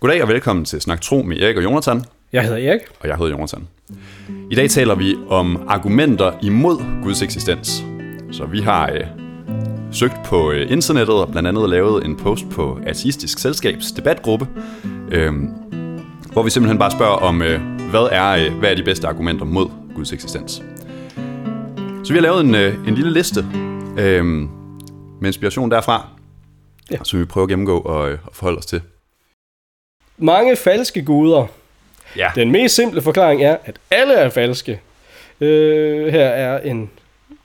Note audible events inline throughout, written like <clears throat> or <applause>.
Goddag og velkommen til Snak Tro med Erik og Jonathan. Jeg hedder Erik. Og jeg hedder Jonathan. I dag taler vi om argumenter imod Guds eksistens. Så vi har øh, søgt på øh, internettet og blandt andet lavet en post på Atheistisk Selskabs debatgruppe, øh, hvor vi simpelthen bare spørger om, øh, hvad, er, øh, hvad er de bedste argumenter mod Guds eksistens. Så vi har lavet en, øh, en lille liste øh, med inspiration derfra, ja. som vi prøver at gennemgå og, øh, og forholde os til. Mange falske guder. Ja. Den mest simple forklaring er, at alle er falske. Øh, her er en...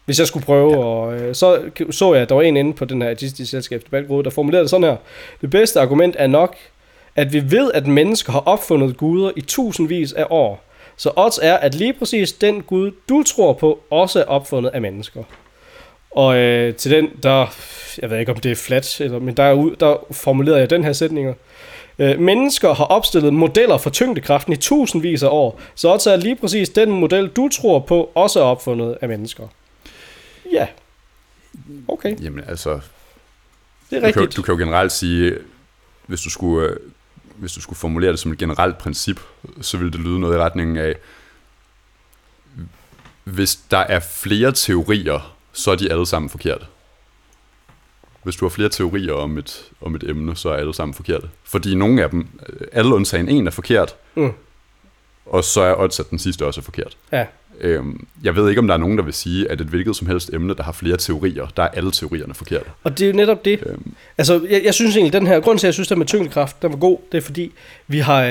Hvis jeg skulle prøve, ja. og øh, så så jeg, at der var en inde på den her artistiske selskabsdebatgruppe, der formulerede det sådan her. Det bedste argument er nok, at vi ved, at mennesker har opfundet guder i tusindvis af år. Så odds er, at lige præcis den Gud, du tror på, også er opfundet af mennesker. Og øh, til den, der, jeg ved ikke om det er flat, eller, men der, der formulerede jeg den her sætning. Øh, mennesker har opstillet modeller for tyngdekraften i tusindvis af år, så også er lige præcis den model, du tror på, også er opfundet af mennesker. Ja. Okay. Jamen altså, det er du rigtigt. kan, du kan jo generelt sige, hvis du skulle, øh, hvis du skulle formulere det som et generelt princip, så ville det lyde noget i retningen af, hvis der er flere teorier, så er de alle sammen forkerte. Hvis du har flere teorier om et, om et emne, så er alle sammen forkerte. Fordi nogle af dem, alle undtagen en er forkert, Mm. og så er odds, at den sidste også er forkert. Ja. Øhm, jeg ved ikke, om der er nogen, der vil sige, at et hvilket som helst emne, der har flere teorier, der er alle teorierne forkerte. Og det er jo netop det. Øhm, Altså, jeg, jeg synes egentlig, den her, grund til, at jeg synes, den med tyngdekraft, den var god, det er fordi, vi har, øh,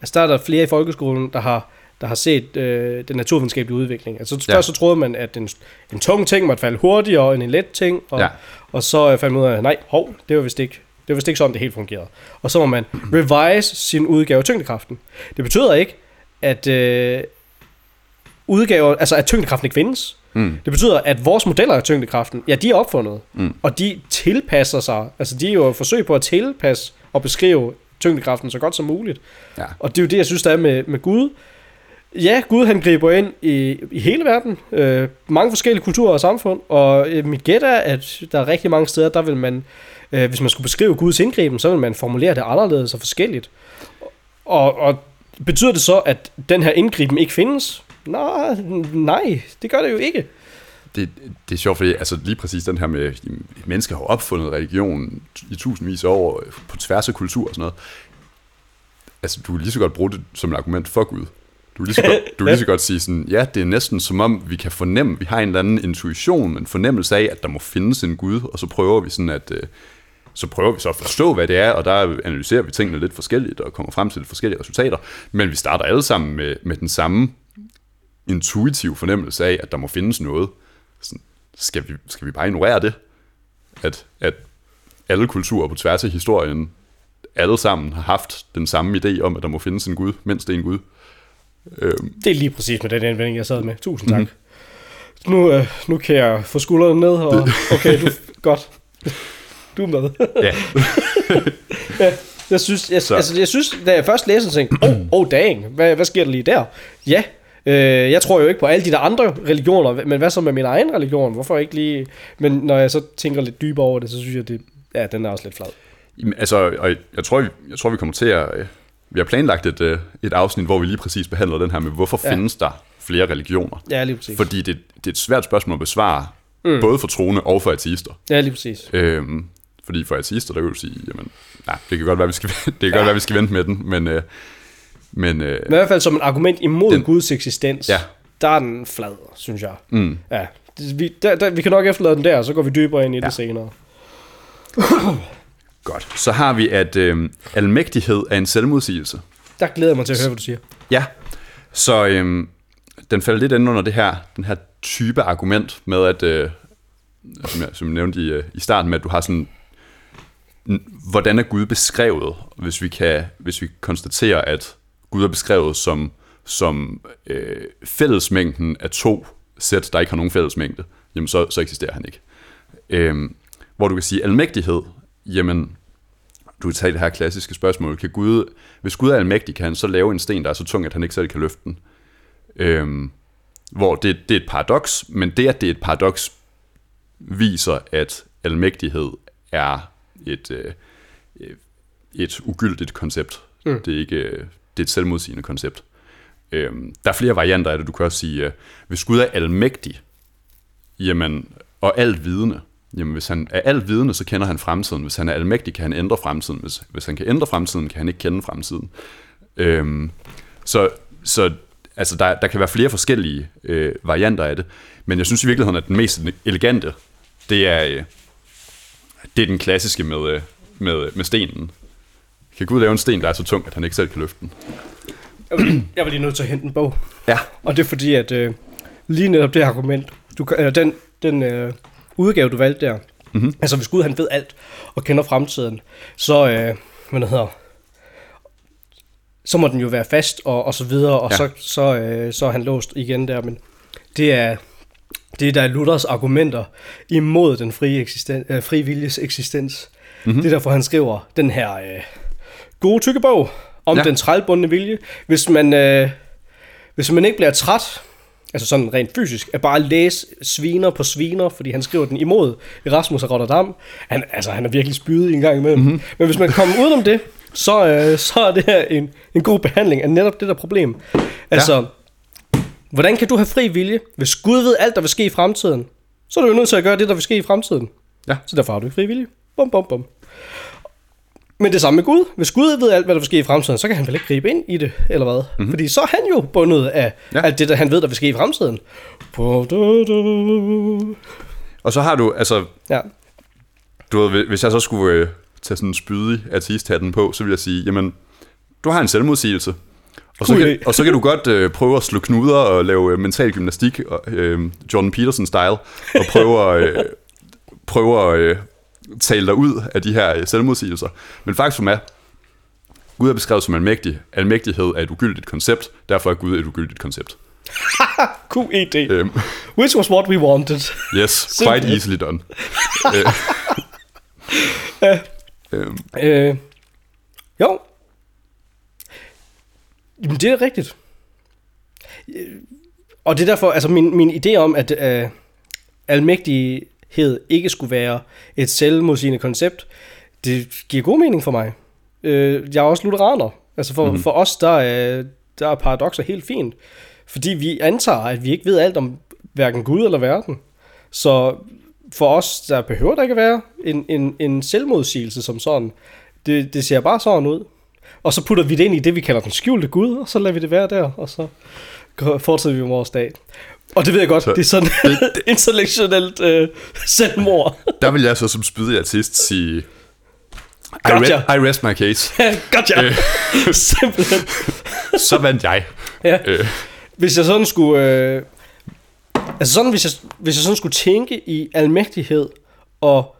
altså der er der flere i folkeskolen, der har, der har set øh, den naturvidenskabelige udvikling. Altså først Ja. så troede man, at en, en tung ting måtte falde hurtigere end en let ting, og, Ja. og så øh, fandt man ud af, nej, hov, det var vist ikke, det var vist ikke sådan, det helt fungerede. Og så må man <clears throat> revise sin udgave af tyngdekraften. Det betyder ikke, at øh, udgaver, altså at tyngdekraften ikke findes. mm, Det betyder, at vores modeller af tyngdekraften, ja, de er opfundet. Mm. Og de tilpasser sig. Altså, de er jo et forsøg på at tilpasse og beskrive tyngdekraften så godt som muligt. ja. Og det er jo det, jeg synes, der er med, med Gud. Ja, Gud han griber ind i, i hele verden. Øh, mange forskellige kulturer og samfund. Og øh, mit gæt er, at der er rigtig mange steder, der vil man, øh, hvis man skulle beskrive Guds indgriben, så vil man formulere det anderledes og forskelligt. Og, og betyder det så, at den her indgriben ikke findes? Nej, nej, det gør det jo ikke. Det, det er sjovt, fordi altså, lige præcis den her med, at mennesker har opfundet religion i tusindvis af år øh, på tværs af kultur og sådan noget. Altså, du kan lige så godt bruge det som et argument for Gud. Du lige så godt, du lige så godt sige sådan, ja, det er næsten som om, vi kan fornemme, vi har en eller anden intuition, en fornemmelse af, at der må findes en Gud, og så prøver vi sådan at, øh, så prøver vi så at forstå, hvad det er, og der analyserer vi tingene lidt forskelligt, og kommer frem til lidt forskellige resultater, men vi starter alle sammen med, med den samme intuitive fornemmelse af, at der må findes noget. Sådan, skal, vi, skal vi bare ignorere det? At, at alle kulturer på tværs af historien, alle sammen har haft den samme idé om, at der må findes en Gud, mens det er en Gud. Øhm, Det er lige præcis med den indvending, jeg sad med. Tusind tak. Mm-hmm. Nu, øh, nu kan jeg få skuldrene ned, og <laughs> okay, du, godt. Du er med. <laughs> ja, Jeg synes, jeg, Så. altså, jeg synes, da jeg først læste, så tænkte jeg, oh, oh dang, hvad, hvad sker der lige der? Ja, øh, jeg tror jo ikke på alle de der andre religioner, men hvad så med min egen religion? Hvorfor ikke lige... Men når jeg så tænker lidt dybere over det, så synes jeg, det, ja, den er også lidt flad. Jamen, altså, og jeg tror, vi, jeg tror, vi kommer til at... Vi har planlagt et, øh, et afsnit, hvor vi lige præcis behandler den her med, hvorfor Ja. findes der flere religioner? Ja, lige præcis. Fordi det, det er et svært spørgsmål at besvare, mm. både for troende og for ateister. Ja, lige præcis. Øhm, fordi for ateister, der vil du sige, jamen, nej, det kan godt være, vi skal, <laughs> det kan ja. godt være, vi skal vente med den, men, øh, men øh, Men i hvert fald som et argument imod den, Guds eksistens, Ja. der er den flad, synes jeg. mm, Ja, vi, der, der, vi kan nok efterlade den der, og så går vi dybere ind i. Ja. det senere. <clears throat> godt. Så har vi, at øh, almægtighed er en selvmodsigelse. Der glæder jeg mig til at høre, hvad du siger. Ja, så øhm, den falder lidt ind under det her, den her type argument med, at, øh, som, jeg, som jeg nævnte i, øh, i starten, med at du har sådan, hvordan er Gud beskrevet, hvis vi kan, hvis vi konstaterer, at Gud er beskrevet som, som øh, fællesmængden af to sæt, der ikke har nogen fællesmængde, jamen så, så eksisterer han ikke. Øhm, hvor du kan sige, almægtighed, jamen du kan tage det her klassiske spørgsmål. Kan Gud, hvis Gud er almægtig, kan han så lave en sten, der er så tung, at han ikke selv kan løfte den? Øhm, hvor det, det er et paradoks, men det, at det er et paradoks, viser, at almægtighed er et, øh, et ugyldigt koncept. Mm. Det, er ikke, øh, det er et selvmodsigende koncept. Øhm, der er flere varianter af det. Du kan også sige, øh, hvis Gud er almægtig, jamen, og alt vidende, jamen hvis han er alt vidende, så kender han fremtiden. Hvis han er almægtig, kan han ændre fremtiden. Hvis, hvis han kan ændre fremtiden, kan han ikke kende fremtiden. Øhm, så, så altså, der, der kan være flere forskellige øh, varianter af det. Men jeg synes i virkeligheden, at den mest elegante, det er, øh, det er den klassiske med, øh, med, med stenen. Kan Gud lave en sten, der er så tung, at han ikke selv kan løfte den? Jeg var, lige nødt til at hente en bog. Ja. Og det er fordi, at øh, lige netop det argument, du, kan- øh, den, den øh, udgave, du valgte der, mm-hmm. altså hvis Gud han ved alt og kender fremtiden, så, øh, hvad det hedder, så må den jo være fast og, og så videre, og Ja. så, så, øh, så er han låst igen der, men det er, det er der er Luthers argumenter imod den frie, eksisten, øh, frie viljes eksistens. Mm-hmm. Det er derfor, han skriver den her øh, gode tykke bog om ja. den trælbundne vilje. Hvis man, øh, hvis man ikke bliver træt, altså sådan rent fysisk, at bare læse sviner på sviner, fordi han skriver den imod Erasmus af Rotterdam. Han, altså, han er virkelig spydet en gang imellem. Mm-hmm. Men hvis man kommer ud om det, så, øh, så er det her en, en god behandling af netop det der problem. Altså, ja. hvordan kan du have fri vilje, hvis Gud ved alt, der vil ske i fremtiden? Så er du jo nødt til at gøre det, der vil ske i fremtiden. Ja. Så derfor har du ikke fri vilje. Bum, bum, bum. Men det samme med Gud. Hvis Gud ved alt, hvad der vil ske i fremtiden, så kan han vel ikke gribe ind i det, eller hvad? Mm-hmm. Fordi så er han jo bundet af Ja. alt det, der han ved, der vil ske i fremtiden. Og så har du, altså, Ja. du ved, hvis jeg så skulle øh, tage sådan en spydig ateist-hatten på, så vil jeg sige, jamen, du har en selvmodsigelse. Og så, kan, og så kan du godt øh, prøve at slå knuder og lave øh, mental gymnastik, og, øh, Jordan Peterson-style, og prøve at, øh, prøve at øh, tale dig ud af de her øh, selvmodsigelser. Men faktum er, Gud er beskrevet som almægtig. Almægtighed er et ugyldigt koncept, derfor er Gud et ugyldigt koncept. <laughs> QED. Øhm, Which was what we wanted. yes, <laughs> quite easily done. <laughs> øhm, øh, jo. Jamen, det er rigtigt. Øh, Og det er derfor, altså min, min idé om, at øh, almægtighed ikke skulle være et selvmodsigende koncept, det giver god mening for mig. Øh, jeg er også lutheraner. Altså for, mm-hmm. for os, der er, der er paradoxer helt fint. Fordi vi antager, at vi ikke ved alt om hverken Gud eller verden. Så for os, der behøver der ikke være en, en, en selvmodsigelse som sådan. Det, det ser bare sådan ud. Og så putter vi det ind i det, vi kalder den skjulte Gud, og så lader vi det være der, og så fortsætter vi vores dag. Og det ved jeg godt, Så- det er sådan <laughs> et intellektuelt øh, selvmord. der vil jeg så som spydig artist sige, I, Gotcha. re- I rest my case. <laughs> gotcha. Øh. <laughs> Simpelthen. Så vandt jeg. Ja. Øh, Hvis jeg sådan skulle... Øh, altså sådan, hvis jeg, hvis jeg sådan skulle tænke i almægtighed og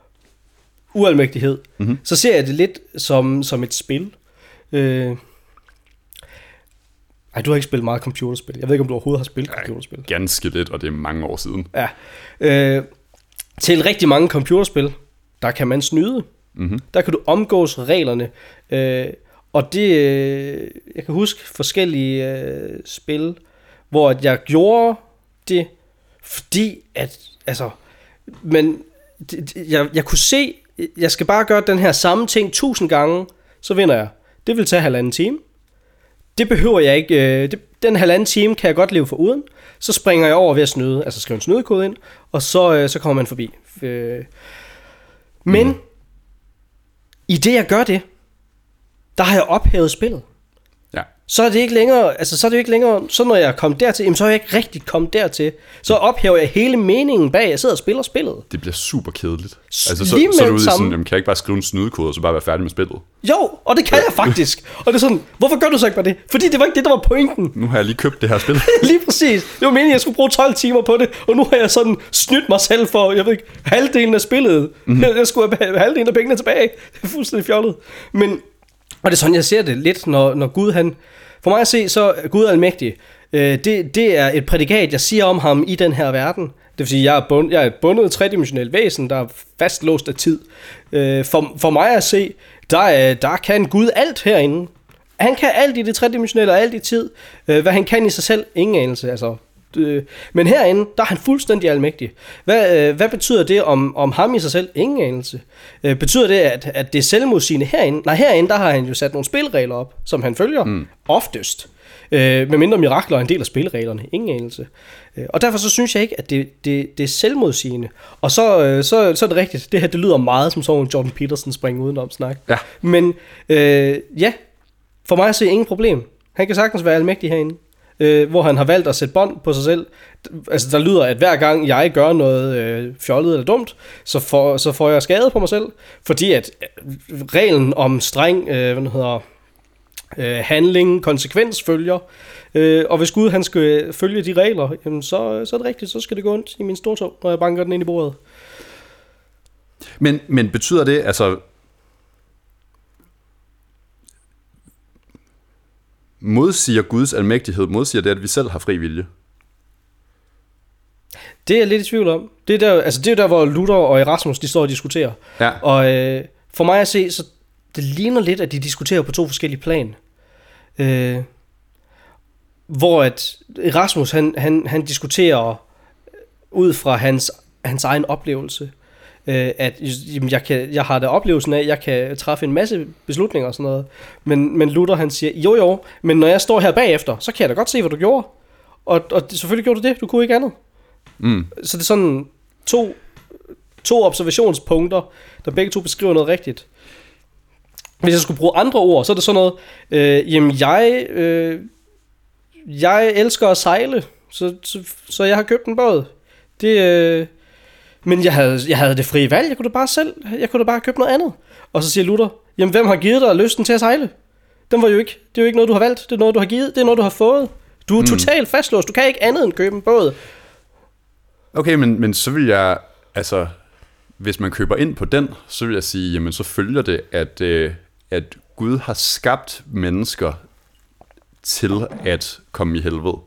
ualmægtighed, mm-hmm. så ser jeg det lidt som, som et spil. Øh, ej, du har ikke spillet meget computerspil. Jeg ved ikke, om du overhovedet har spillet computerspil. ganske lidt, og det er mange år siden. Ja. Øh, til rigtig mange computerspil, der kan man snyde. Mm-hmm. Der kan du omgås reglerne. Øh, og det, øh, jeg kan huske forskellige øh, spil, hvor jeg gjorde det, fordi at, altså, men det- jeg, jeg kunne se, jeg skal bare gøre den her samme ting tusind gange, så vinder jeg. Det vil tage halvanden time. Det behøver jeg ikke, øh, det, den halvanden time kan jeg godt leve for uden. Så springer jeg over ved at snyde, altså skrive en snydekode ind, og så, øh, så kommer man forbi. Øh, men, mm. i det jeg gør det, der har jeg ophævet spillet. Ja. Så er det ikke længere, altså så er det ikke længere, så når jeg kom dertil, jamen, så er jeg ikke rigtig kommet dertil. Så ophæver jeg hele meningen bag, at jeg sidder og spiller spillet. Det bliver super kedeligt. Altså, så, lige med så er det du ude i sådan, jamen, kan jeg ikke bare skrive en snydekode, og så bare være færdig med spillet? Jo, og det kan jeg faktisk. Og det er sådan, hvorfor gør du så ikke bare det? Fordi det var ikke det, der var pointen. Nu har jeg lige købt det her spil. <laughs> Lige præcis. Det var meningen, at jeg skulle bruge 12 timer på det, og nu har jeg sådan snydt mig selv for, jeg ved ikke, halvdelen af spillet. Mm-hmm. Jeg, <laughs> jeg skulle have halvdelen af pengene tilbage. Det er fuldstændig fjollet. Men, og det er sådan, jeg ser det lidt, når, når Gud han... For mig at se, så Gud er almægtig. Øh, det, det er et prædikat, jeg siger om ham i den her verden. Det vil sige, jeg er, bund, jeg er et bundet tredimensionelt væsen, der er fastlåst af tid. Øh, for, for mig at se, der, er, der kan Gud alt herinde. Han kan alt i det tredimensionelle og alt i tid. Øh, hvad han kan i sig selv, ingen anelse. Altså, Øh, men herinde, der er han fuldstændig almægtig. Hvad, øh, hvad betyder det om, om ham i sig selv? Ingen anelse. Øh, betyder det, at, at det er selvmodsigende herinde? Nej, herinde, der har han jo sat nogle spilregler op, som han følger mm. oftest. Øh, med mindre mirakler er en del af spilreglerne. Ingen anelse. Øh, og derfor så synes jeg ikke, at det, det, det er selvmodsigende. Og så, øh, så, så er det rigtigt. Det her, det lyder meget som sådan en Jordan Peterson springer udenom snak. Ja. Men øh, ja, for mig ser ingen problem. Han kan sagtens være almægtig herinde. Øh, hvor han har valgt at sætte bånd på sig selv. Altså der lyder, at hver gang jeg gør noget øh, fjollet eller dumt, så får, så får jeg skade på mig selv. Fordi at øh, reglen om streng øh, hvad hedder, øh, handling, konsekvens følger. Øh, og hvis Gud han skal følge de regler, jamen så, så er det rigtigt, så skal det gå ondt i min stortog, når jeg banker den ind i bordet. Men, men betyder det, altså... Modsiger Guds almægtighed, modsiger det, at vi selv har fri vilje? Det er jeg lidt i tvivl om. Det er der, altså det er der hvor Luther og Erasmus de står og diskuterer. Ja. Og øh, for mig at se, så det ligner lidt, at de diskuterer på to forskellige plan. Øh, hvor at Erasmus, han, han, han diskuterer ud fra hans, hans egen oplevelse. Øh, at jamen, jeg, kan, jeg har da oplevelsen af, at jeg kan træffe en masse beslutninger og sådan noget. Men, men Luther han siger, jo jo, men når jeg står her bagefter, så kan jeg da godt se, hvad du gjorde. Og, og selvfølgelig gjorde du det, du kunne ikke andet. Mm. Så det er sådan to, to observationspunkter, der begge to beskriver noget rigtigt. Hvis jeg skulle bruge andre ord, så er det sådan noget, øh, jamen jeg, øh, jeg elsker at sejle, så, så, så jeg har købt en båd. Det, øh, men jeg havde, jeg havde det frie valg, jeg kunne da bare selv, jeg kunne da bare købe noget andet. Og så siger Luther, jamen hvem har givet dig lysten til at sejle? Den var jo ikke, det er jo ikke noget, du har valgt, det er noget, du har givet, det er noget, du har fået. Du er mm. totalt fastlåst, du kan ikke andet end købe en båd. Okay, men, men så vil jeg, altså, hvis man køber ind på den, så vil jeg sige, jamen så følger det, at, øh, at Gud har skabt mennesker til at komme i helvede.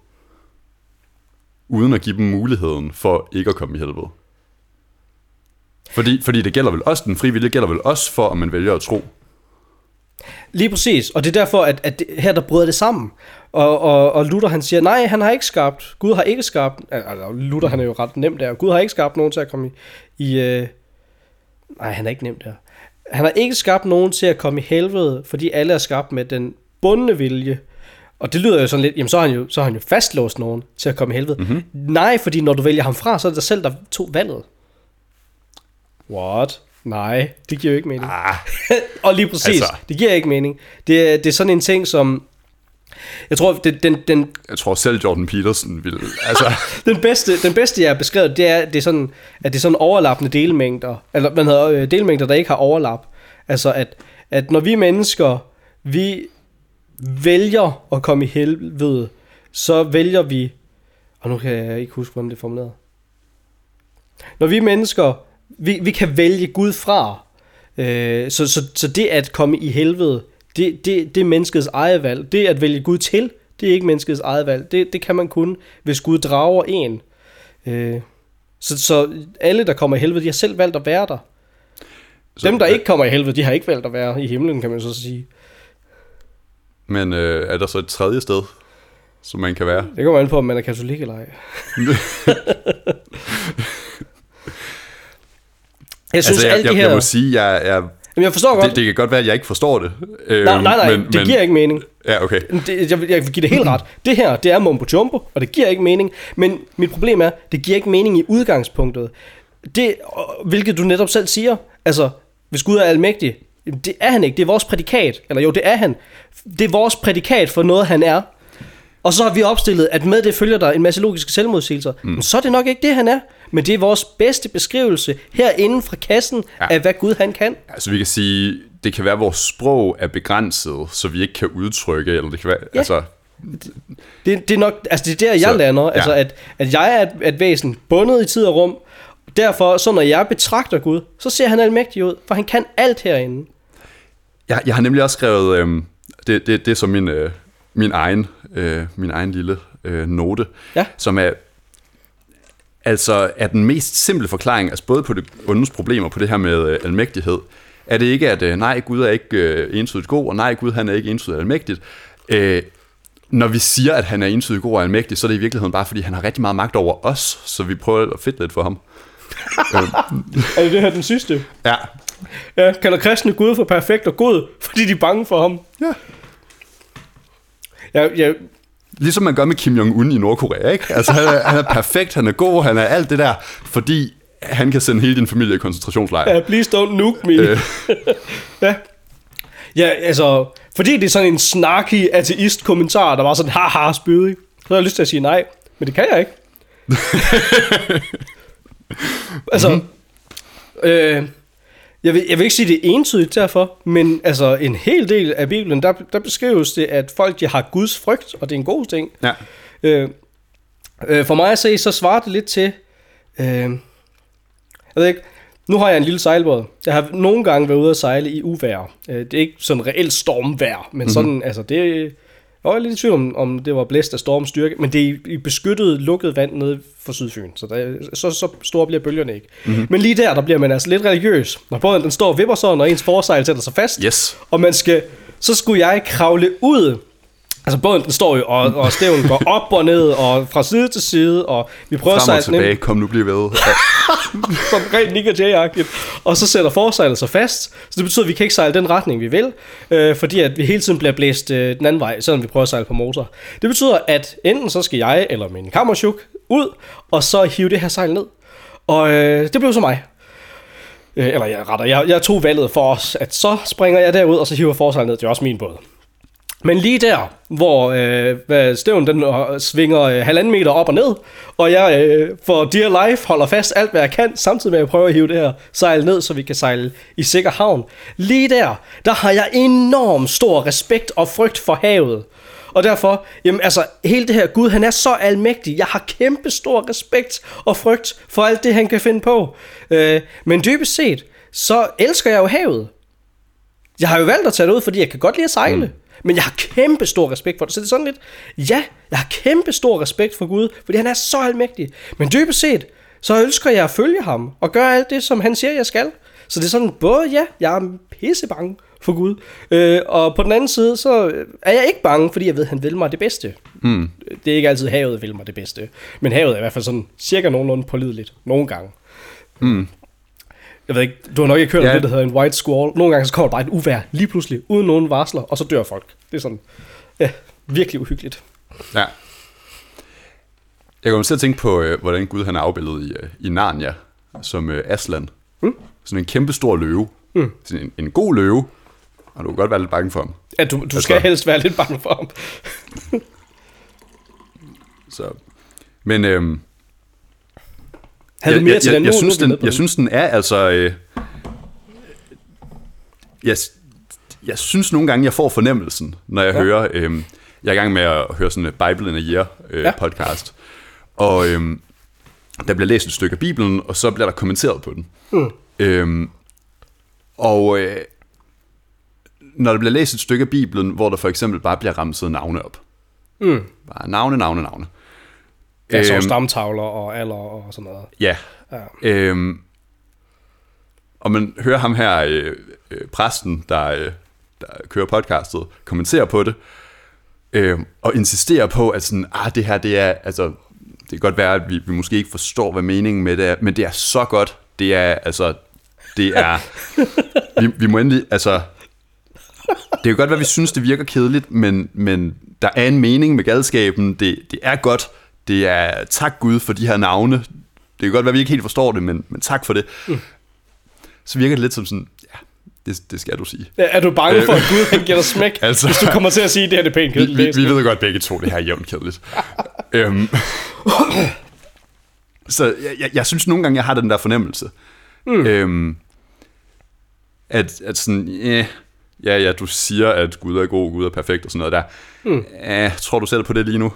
Uden at give dem muligheden for ikke at komme i helvede. Fordi, fordi det gælder vel også, den frie vilje gælder vel også for, om man vælger at tro. Lige præcis, og det er derfor, at, at det, her der bryder det sammen. Og, og, og Luther han siger, nej, han har ikke skabt, Gud har ikke skabt, altså Luther han er jo ret nemt der, Gud har ikke skabt nogen til at komme i, i øh, nej, han er ikke nemt der. Han har ikke skabt nogen til at komme i helvede, fordi alle er skabt med den bundne vilje. Og det lyder jo sådan lidt, jamen så har han jo, så har han jo fastlåst nogen til at komme i helvede. Mm-hmm. Nej, fordi når du vælger ham fra, så er det dig selv, der tog valget. What? Nej, det giver jo ikke mening. Ah, <laughs> og lige præcis, Altså. det giver ikke mening. Det, er- det er sådan en ting, som... Jeg tror, det, den, den, jeg tror selv Jordan Peterson ville, altså, <laughs> den, bedste, den bedste, jeg har beskrevet, det er, det er sådan, at det er sådan overlappende delmængder. Eller hvad hedder, øh, delmængder, der ikke har overlap. Altså, at, at når vi mennesker, vi vælger at komme i helvede, så vælger vi... Og nu kan jeg ikke huske, hvordan det er formuleret. Når vi mennesker, vi, vi kan vælge Gud fra. Øh, så, så, så det at komme i helvede, det, det, det er menneskets eget valg. Det at vælge Gud til, det er ikke menneskets eget valg. Det, det kan man kun, hvis Gud drager en. Øh, så, så alle, der kommer i helvede, de har selv valgt at være der. så, Dem, der ikke kommer i helvede, de har ikke valgt at være i himlen, kan man så sige. Men øh, er der så et tredje sted, som man kan være? Det kommer an på, om man er katolik eller ej. <laughs> <laughs> Jeg synes, altså, jeg, alle de her... jeg må sige, jeg, jeg, Jamen, jeg forstår godt. det, det kan godt være, at jeg ikke forstår det. Øh, nej, nej, nej, men, det giver ikke mening. Ja, okay. Det, jeg, jeg vil give det helt ret. Det her, det er mumbo jumbo, og det giver ikke mening. Men mit problem er, det giver ikke mening i udgangspunktet. Det, hvilket du netop selv siger. Altså, hvis Gud er almægtig, det er han ikke. Det er vores prædikat. Eller jo, det er han. Det er vores prædikat for noget, han er. Og så har vi opstillet, at med det følger der en masse logiske selvmodsigelser. Mm. Men så er det nok ikke det, han er. Men det er vores bedste beskrivelse herinde fra kassen ja. Af, hvad Gud han kan. Altså, vi kan sige, det kan være, at vores sprog er begrænset, så vi ikke kan udtrykke, eller det kan være, Ja. altså, Det, det er nok, altså det er der, jeg Så, lander. ja. Altså at, at jeg er et, et væsen bundet i tid og rum. Derfor, så når jeg betragter Gud, så ser han almægtig ud, for han kan alt herinde. Jeg, jeg har nemlig også skrevet, øh, det, det, det er så min, øh, min, egen, øh, min egen lille øh, note, Ja. som er, altså er den mest simple forklaring, altså både på det ondes problemer, på det her med øh, almægtighed, er det ikke, at øh, nej, Gud er ikke øh, entydigt god, og nej, Gud han er ikke entydigt almægtigt. Øh, når vi siger, at han er entydig god og almægtig, så er det i virkeligheden bare, fordi han har rigtig meget magt over os, så vi prøver at fedt lidt for ham. <laughs> Er det det her den sidste? Ja. Ja, kalder kristne Gud for perfekt og god, fordi de er bange for ham. ja. Ja, ja, Ligesom man gør med Kim Jong-un i Nordkorea, ikke? Altså, han er, han er perfekt, han er god, han er alt det der, fordi han kan sende hele din familie i koncentrationslejr. ja please don't nuke me. Øh. <laughs> ja. ja, altså, fordi det er sådan en snarky ateist-kommentar, der var sådan, haha, spydig, så har jeg lyst til at sige nej, men det kan jeg ikke. <laughs> altså, Mhm. øh, jeg, vil, jeg vil ikke sige det er entydigt derfor, men altså en hel del af Bibelen, der, der beskrives det, at folk de har Guds frygt, og det er en god ting. Ja. Øh, øh, for mig at se, så svarer det lidt til... Øh, jeg ved ikke, nu har jeg en lille sejlbåd. Jeg har nogle gange været ude at sejle i uvejr. Øh, det er ikke sådan reelt stormvejr, men mm-hmm. sådan, altså det... Jeg var lidt i tvivl om, om det var blæst af stormstyrke, men det er i, i beskyttet, lukket vand nede for Sydfyn, så, der, så, så store bliver bølgerne ikke. Mm-hmm. Men lige der, der bliver man altså lidt religiøs, når båden den står og vipper sådan, og ens forsejl sætter sig fast, Yes. og man skal, så skulle jeg kravle ud. Altså båden den står jo, og, og stævnen går op og ned, og fra side til side, og vi prøver at Frem og tilbage, ind, kom nu bliv ved. <laughs> som rent Nick og Jay-agtigt. Og så sætter forsejlet sig fast, så det betyder, at vi kan ikke sejle den retning, vi vil, øh, fordi at vi hele tiden bliver blæst øh, den anden vej, selvom vi prøver at sejle på motor. Det betyder, at enten så skal jeg eller min kammerchuk ud, og så hive det her sejl ned. Og øh, det blev så mig. Øh, eller jeg retter, jeg, jeg tog valget for os, at så springer jeg derud, og så hiver forsejlet ned. Det er også min båd. Men lige der, hvor øh, hvad, stævnen den øh, svinger øh, halvanden meter op og ned, og jeg øh, for dear life holder fast alt, hvad jeg kan, samtidig med at jeg prøver at hive det her sejl ned, så vi kan sejle i sikker havn. Lige der, der har jeg enorm stor respekt og frygt for havet. Og derfor, jamen altså, hele det her Gud, han er så almægtig. Jeg har kæmpe stor respekt og frygt for alt det, han kan finde på. Øh, men dybest set, så elsker jeg jo havet. Jeg har jo valgt at tage det ud, fordi jeg kan godt lide at sejle. Mm. Men jeg har kæmpe stor respekt for det. Så det er sådan lidt, ja, jeg har kæmpe stor respekt for Gud, fordi han er så almægtig. Men dybest set, så ønsker jeg at følge ham, og gøre alt det, som han siger, jeg skal. Så det er sådan, både ja, jeg er pisse bange for Gud, øh, og på den anden side, så er jeg ikke bange, fordi jeg ved, at han vil mig det bedste. Mm. Det er ikke altid havet, vil mig det bedste. Men havet er i hvert fald sådan cirka nogenlunde pålideligt, nogle gange. Jeg ved ikke, du har nok ikke hørt ja. Ja. om det, der hedder en white squall. Nogle gange så kommer der bare et uvær lige pludselig, uden nogen varsler, og så dør folk. Det er sådan, ja, virkelig uhyggeligt. Ja. Jeg kommer til at tænke på, øh, hvordan Gud han er afbildet i, øh, i Narnia, som øh, Aslan. Mm. Sådan en kæmpe stor løve. Mm. Sådan en, en god løve, og du kan godt være lidt bange for ham. At du, du skal Altså- helst være lidt bange for ham. Så. Men øhm, Havde du mere jeg, til jeg, den jeg, nu? synes, den, jeg synes, den er altså... Øh, jeg, jeg synes nogle gange, jeg får fornemmelsen, når jeg Ja. hører... Øh, jeg er i gang med at høre sådan en Bible in a Year øh, Ja. podcast. Og øh, der bliver læst et stykke af Bibelen, og så bliver der kommenteret på den. Mm. Øhm, og øh, når der bliver læst et stykke af Bibelen, hvor der for eksempel bare bliver ramset navne op. Mm. Bare navne, navne, navne. Altså Øhm, stamtavler og alder og sådan noget. Ja. Ja. Øhm, og man hører ham her, øh, øh, præsten, der, øh, der kører podcastet, kommentere på det, øh, og insisterer på, at sådan, ah, det her, det er, altså, det kan godt være, at vi, vi måske ikke forstår, hvad meningen med det er, men det er så godt, det er, altså, det er, <laughs> vi, vi må endelig, altså, det kan godt være, at vi synes, det virker kedeligt, men, men der er en mening med galskaben, det, det er godt, det er tak Gud for de her navne, det kan godt være, at vi ikke helt forstår det, men, men tak for det. Mm. Så virker det lidt som sådan, ja, det, det skal du sige. Ja, Er du bange for, at Gud han giver dig smæk, <laughs> Altså- hvis du kommer til at sige, at det her det er pænt Vi, kedeligt? vi, vi ved godt begge to, det her er jævnt kedeligt. <laughs> øhm, så jeg, jeg, jeg synes nogle gange, jeg har den der fornemmelse. Mm. Øhm, at, at sådan, yeah, ja, ja, du siger, at Gud er god, Gud er perfekt og sådan noget der. Mm. Eh, tror du selv på det lige nu?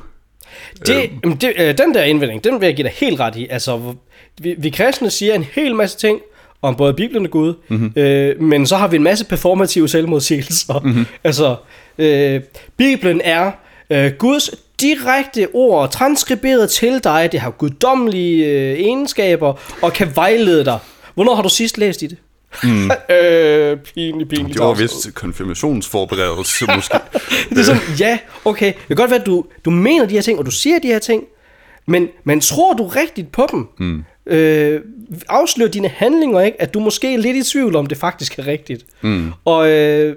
Det, øh. det, øh, den der indvending, den vil jeg give dig helt ret i. Altså, vi, vi kristne siger en hel masse ting om både Bibelen og Gud, mm-hmm. øh, men så har vi en masse performative selvmodsigelser. Mm-hmm. <laughs> Altså, øh, Bibelen er øh, Guds direkte ord, transkriberet til dig. Det har guddommelige øh, egenskaber og kan vejlede dig. Hvornår har du sidst læst i det? Mm. <laughs> øh, pinlig, pinlig Det var vist konfirmationsforberedelse, <laughs> måske. Det er sådan, ja, okay, det kan godt være, at du, du mener de her ting, og du siger de her ting, men, men tror du rigtigt på dem? Mm. Øh, afslør dine handlinger ikke, at du måske er lidt i tvivl om, det faktisk er rigtigt. Mm. Og øh,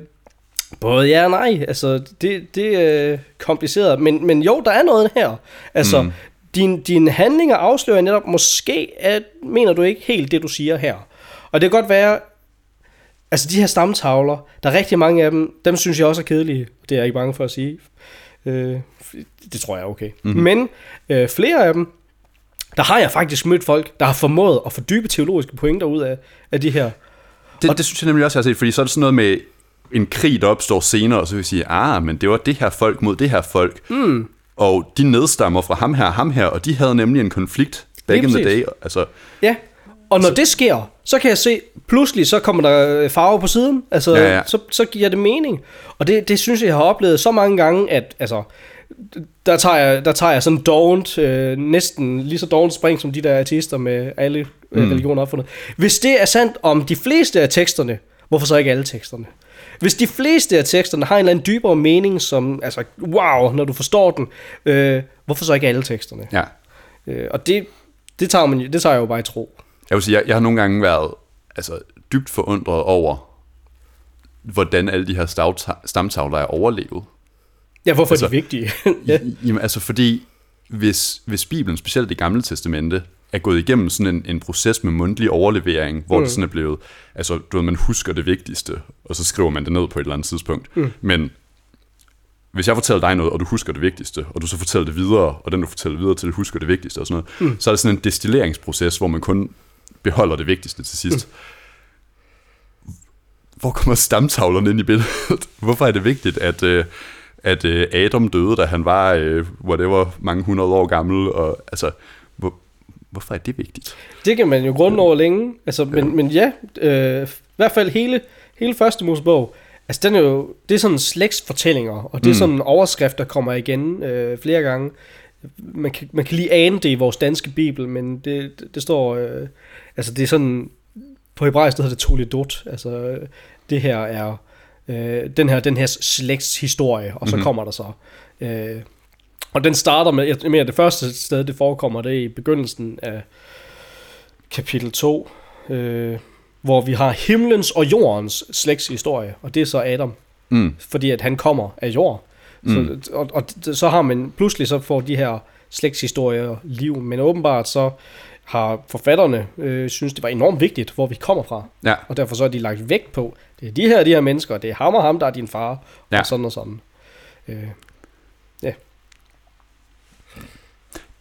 både ja og nej, altså det, det er kompliceret, men, men jo, der er noget her. Altså, mm. din, dine handlinger afslører netop, måske at, mener du ikke helt det, du siger her. Og det kan godt være, Altså de her stamtavler, der er rigtig mange af dem, dem synes jeg også er kedelige. Det er jeg ikke bange for at sige. Øh, det tror jeg er okay. Mm-hmm. Men øh, flere af dem, der har jeg faktisk mødt folk, der har formået at fordybe teologiske pointer ud af, af de her. Det, det synes jeg nemlig også, jeg har set, fordi så er det sådan noget med en krig, der opstår senere, og så vil jeg sige, ah, men det var det her folk mod det her folk. Mm. Og de nedstammer fra ham her og ham her, og de havde nemlig en konflikt back in the day. Altså, Ja, og når så, det sker, så kan jeg se, pludselig så kommer der farve på siden. Altså, Ja, ja. Så, så giver det mening. Og det, det synes jeg, jeg har oplevet så mange gange, at altså, der tager jeg, der tager jeg sådan dovent, øh, næsten lige så dovent spring som de der artister med alle mm. religioner opfundet. Hvis det er sandt om de fleste af teksterne, hvorfor så ikke alle teksterne? Hvis de fleste af teksterne har en eller anden dybere mening, som, altså, wow, når du forstår den, øh, hvorfor så ikke alle teksterne? ja. Øh, og det, det, tager man, det tager jeg jo bare i tro. Jeg vil sige, jeg, jeg har nogle gange været altså, dybt forundret over, hvordan alle de her stavta- stamtavler er overlevet. Ja, hvorfor altså, er Altså, de vigtige? <laughs> ja. Jamen altså fordi, hvis, hvis Bibelen, specielt det gamle testamente, er gået igennem sådan en, en proces med mundtlig overlevering, hvor mm. det sådan er blevet, altså du ved, man husker det vigtigste, og så skriver man det ned på et eller andet tidspunkt. Mm. Men hvis jeg fortæller dig noget, og du husker det vigtigste, og du så fortæller det videre, og den du fortæller videre til, husker det vigtigste og sådan noget, mm. så er det sådan en destilleringsproces, hvor man kun beholder det vigtigste til sidst. Hvor kommer stamtavlerne ind i billedet? <laughs> Hvorfor er det vigtigt, at, øh, at øh, Adam døde, da han var, øh, whatever, mange hundrede år gammel? Og, altså, hvor, hvorfor er det vigtigt? Det kan man jo grunde over længe. Altså, men, men ja, øh, i hvert fald hele, hele første Mosebog, altså den er jo, det er sådan slægtsfortællinger, og det er Mm. sådan en overskrift, der kommer igen øh, flere gange. Man kan, man kan lige ane det i vores danske bibel, men det, det, det står, øh, altså det er sådan, på hebraisk hedder det toledot, altså det her er, øh, den her, den her slægtshistorie, og så Mhm. kommer der så, øh, og den starter med, jeg mener det første sted, det forekommer, det er i begyndelsen af kapitel 2, øh, hvor vi har himlens og jordens slægtshistorie, og det er så Adam, Mm. fordi at han kommer af jord. Mm. Så, og, og så har man, pludselig så får de her slægtshistorier liv, men åbenbart så har forfatterne øh, synes, det var enormt vigtigt, hvor vi kommer fra. Ja, Og derfor så er de lagt vægt på, det er de her, de her mennesker, det er ham og ham, der er din far, Ja. og sådan og sådan. Øh,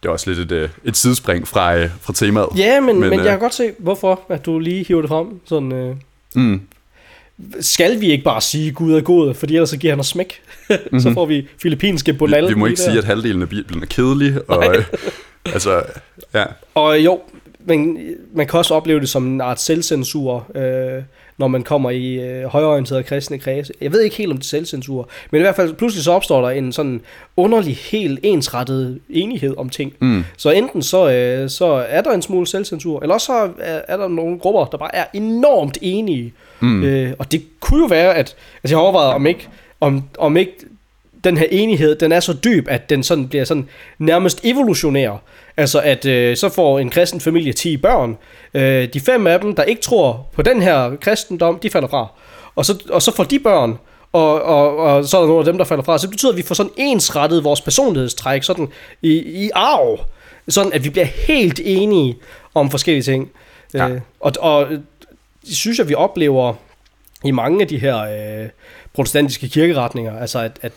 det er også lidt et, øh, et sidespring fra, øh, fra temaet. ja, men, men, Men, men øh, jeg kan godt se, hvorfor at du lige hiver det frem. Sådan, øh, Mm. Skal vi ikke bare sige, Gud er god, fordi ellers så giver han os smæk. mm-hmm. <laughs> så får vi filippinske bonal. Mhm. Vi, vi må ikke der. sige, at halvdelen af Bibelen er kedelig, og øh, altså, ja. Og jo, men man kan også opleve det som en art selvcensur, øh, når man kommer i øh, højorienterede kristne kredse. Jeg ved ikke helt om det er selvcensur, men i hvert fald pludselig så opstår der en sådan underlig, helt ensrettet enighed om ting. Mm. Så enten så, øh, så er der en smule selvcensur, eller også så er, er der nogle grupper, der bare er enormt enige. Mm. Øh, og det kunne jo være, at altså jeg har overvejet, om ikke, om, om ikke den her enighed, den er så dyb, at den sådan bliver sådan nærmest evolutionær. Altså at øh, så får en kristen familie 10 børn. Øh, de fem af dem, der ikke tror på den her kristendom, de falder fra. Og så, og så får de børn, og, og, og så er der nogle af dem, der falder fra. Så det betyder, at vi får sådan ensrettet vores personlighedstræk sådan i, i arv. Sådan at vi bliver helt enige om forskellige ting. Ja. Øh, og, og det synes jeg, vi oplever i mange af de her øh, protestantiske kirkeretninger. Altså at, at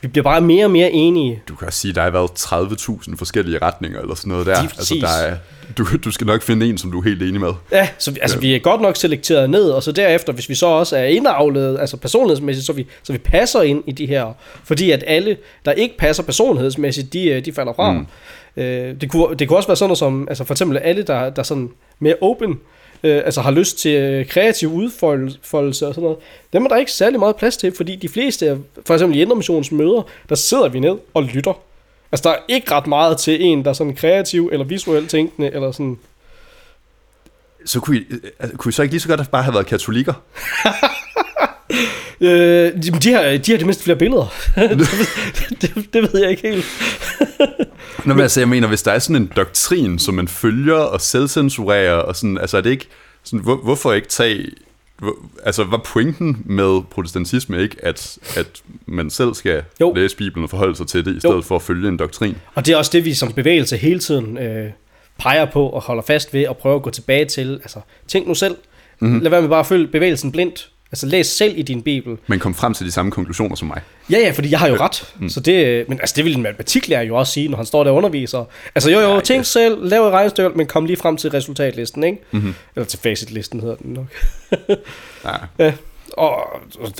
vi bliver bare mere og mere enige. Du kan også sige, at der har været 30.000 forskellige retninger, eller sådan noget der. Lige Altså, der er, du, du skal nok finde en, som du er helt enig med. Ja, så vi, altså, vi er godt nok selekteret ned, og så derefter, hvis vi så også er indavlet, altså personlighedsmæssigt, så vi, så vi passer ind i de her, fordi at alle, der ikke passer personlighedsmæssigt, de, øh, de falder fra. Mm. Øh, det, kunne, det kunne også være sådan noget som, altså for eksempel alle, der, der er sådan mere open, øh, altså har lyst til øh, kreativ udfoldelse og sådan noget, dem er der ikke særlig meget plads til, fordi de fleste, af- for eksempel i Indremissionens møder, der sidder vi ned og lytter. Altså der er ikke ret meget til en, der er sådan kreativ eller visuelt tænkende, eller sådan så kunne I, altså, kunne I så ikke lige så godt bare have været katolikker? <laughs> Øh, jamen, de, har, de har det mindste flere billeder. <laughs> det, det, det ved jeg ikke helt. <laughs> Nå, men altså, jeg mener, hvis der er sådan en doktrin, som man følger og selvcensurerer, og sådan, altså er det ikke, sådan, hvor, hvorfor ikke tage, hvor, altså var pointen med protestantisme ikke, at, at man selv skal Jo. jo. læse Bibelen og forholde sig til det, i stedet for at følge en doktrin? Og det er også det, vi som bevægelse hele tiden øh, peger på og holder fast ved og prøver at gå tilbage til. Altså, tænk nu selv. Mm-hmm. Lad være med bare at følge bevægelsen blindt. Altså, læs selv i din bibel. Men kom frem til de samme konklusioner som mig. Ja, ja, fordi jeg har jo ret. Mm. Så det, men altså, det vil en matematiklærer jo også sige, når han står der og underviser. Altså, jo, jo, Ja, tænk yes. selv, lav et regnestykke, men kom lige frem til resultatlisten, ikke? Mm-hmm. Eller til facitlisten hedder den nok. <laughs> Ja. Ja, og,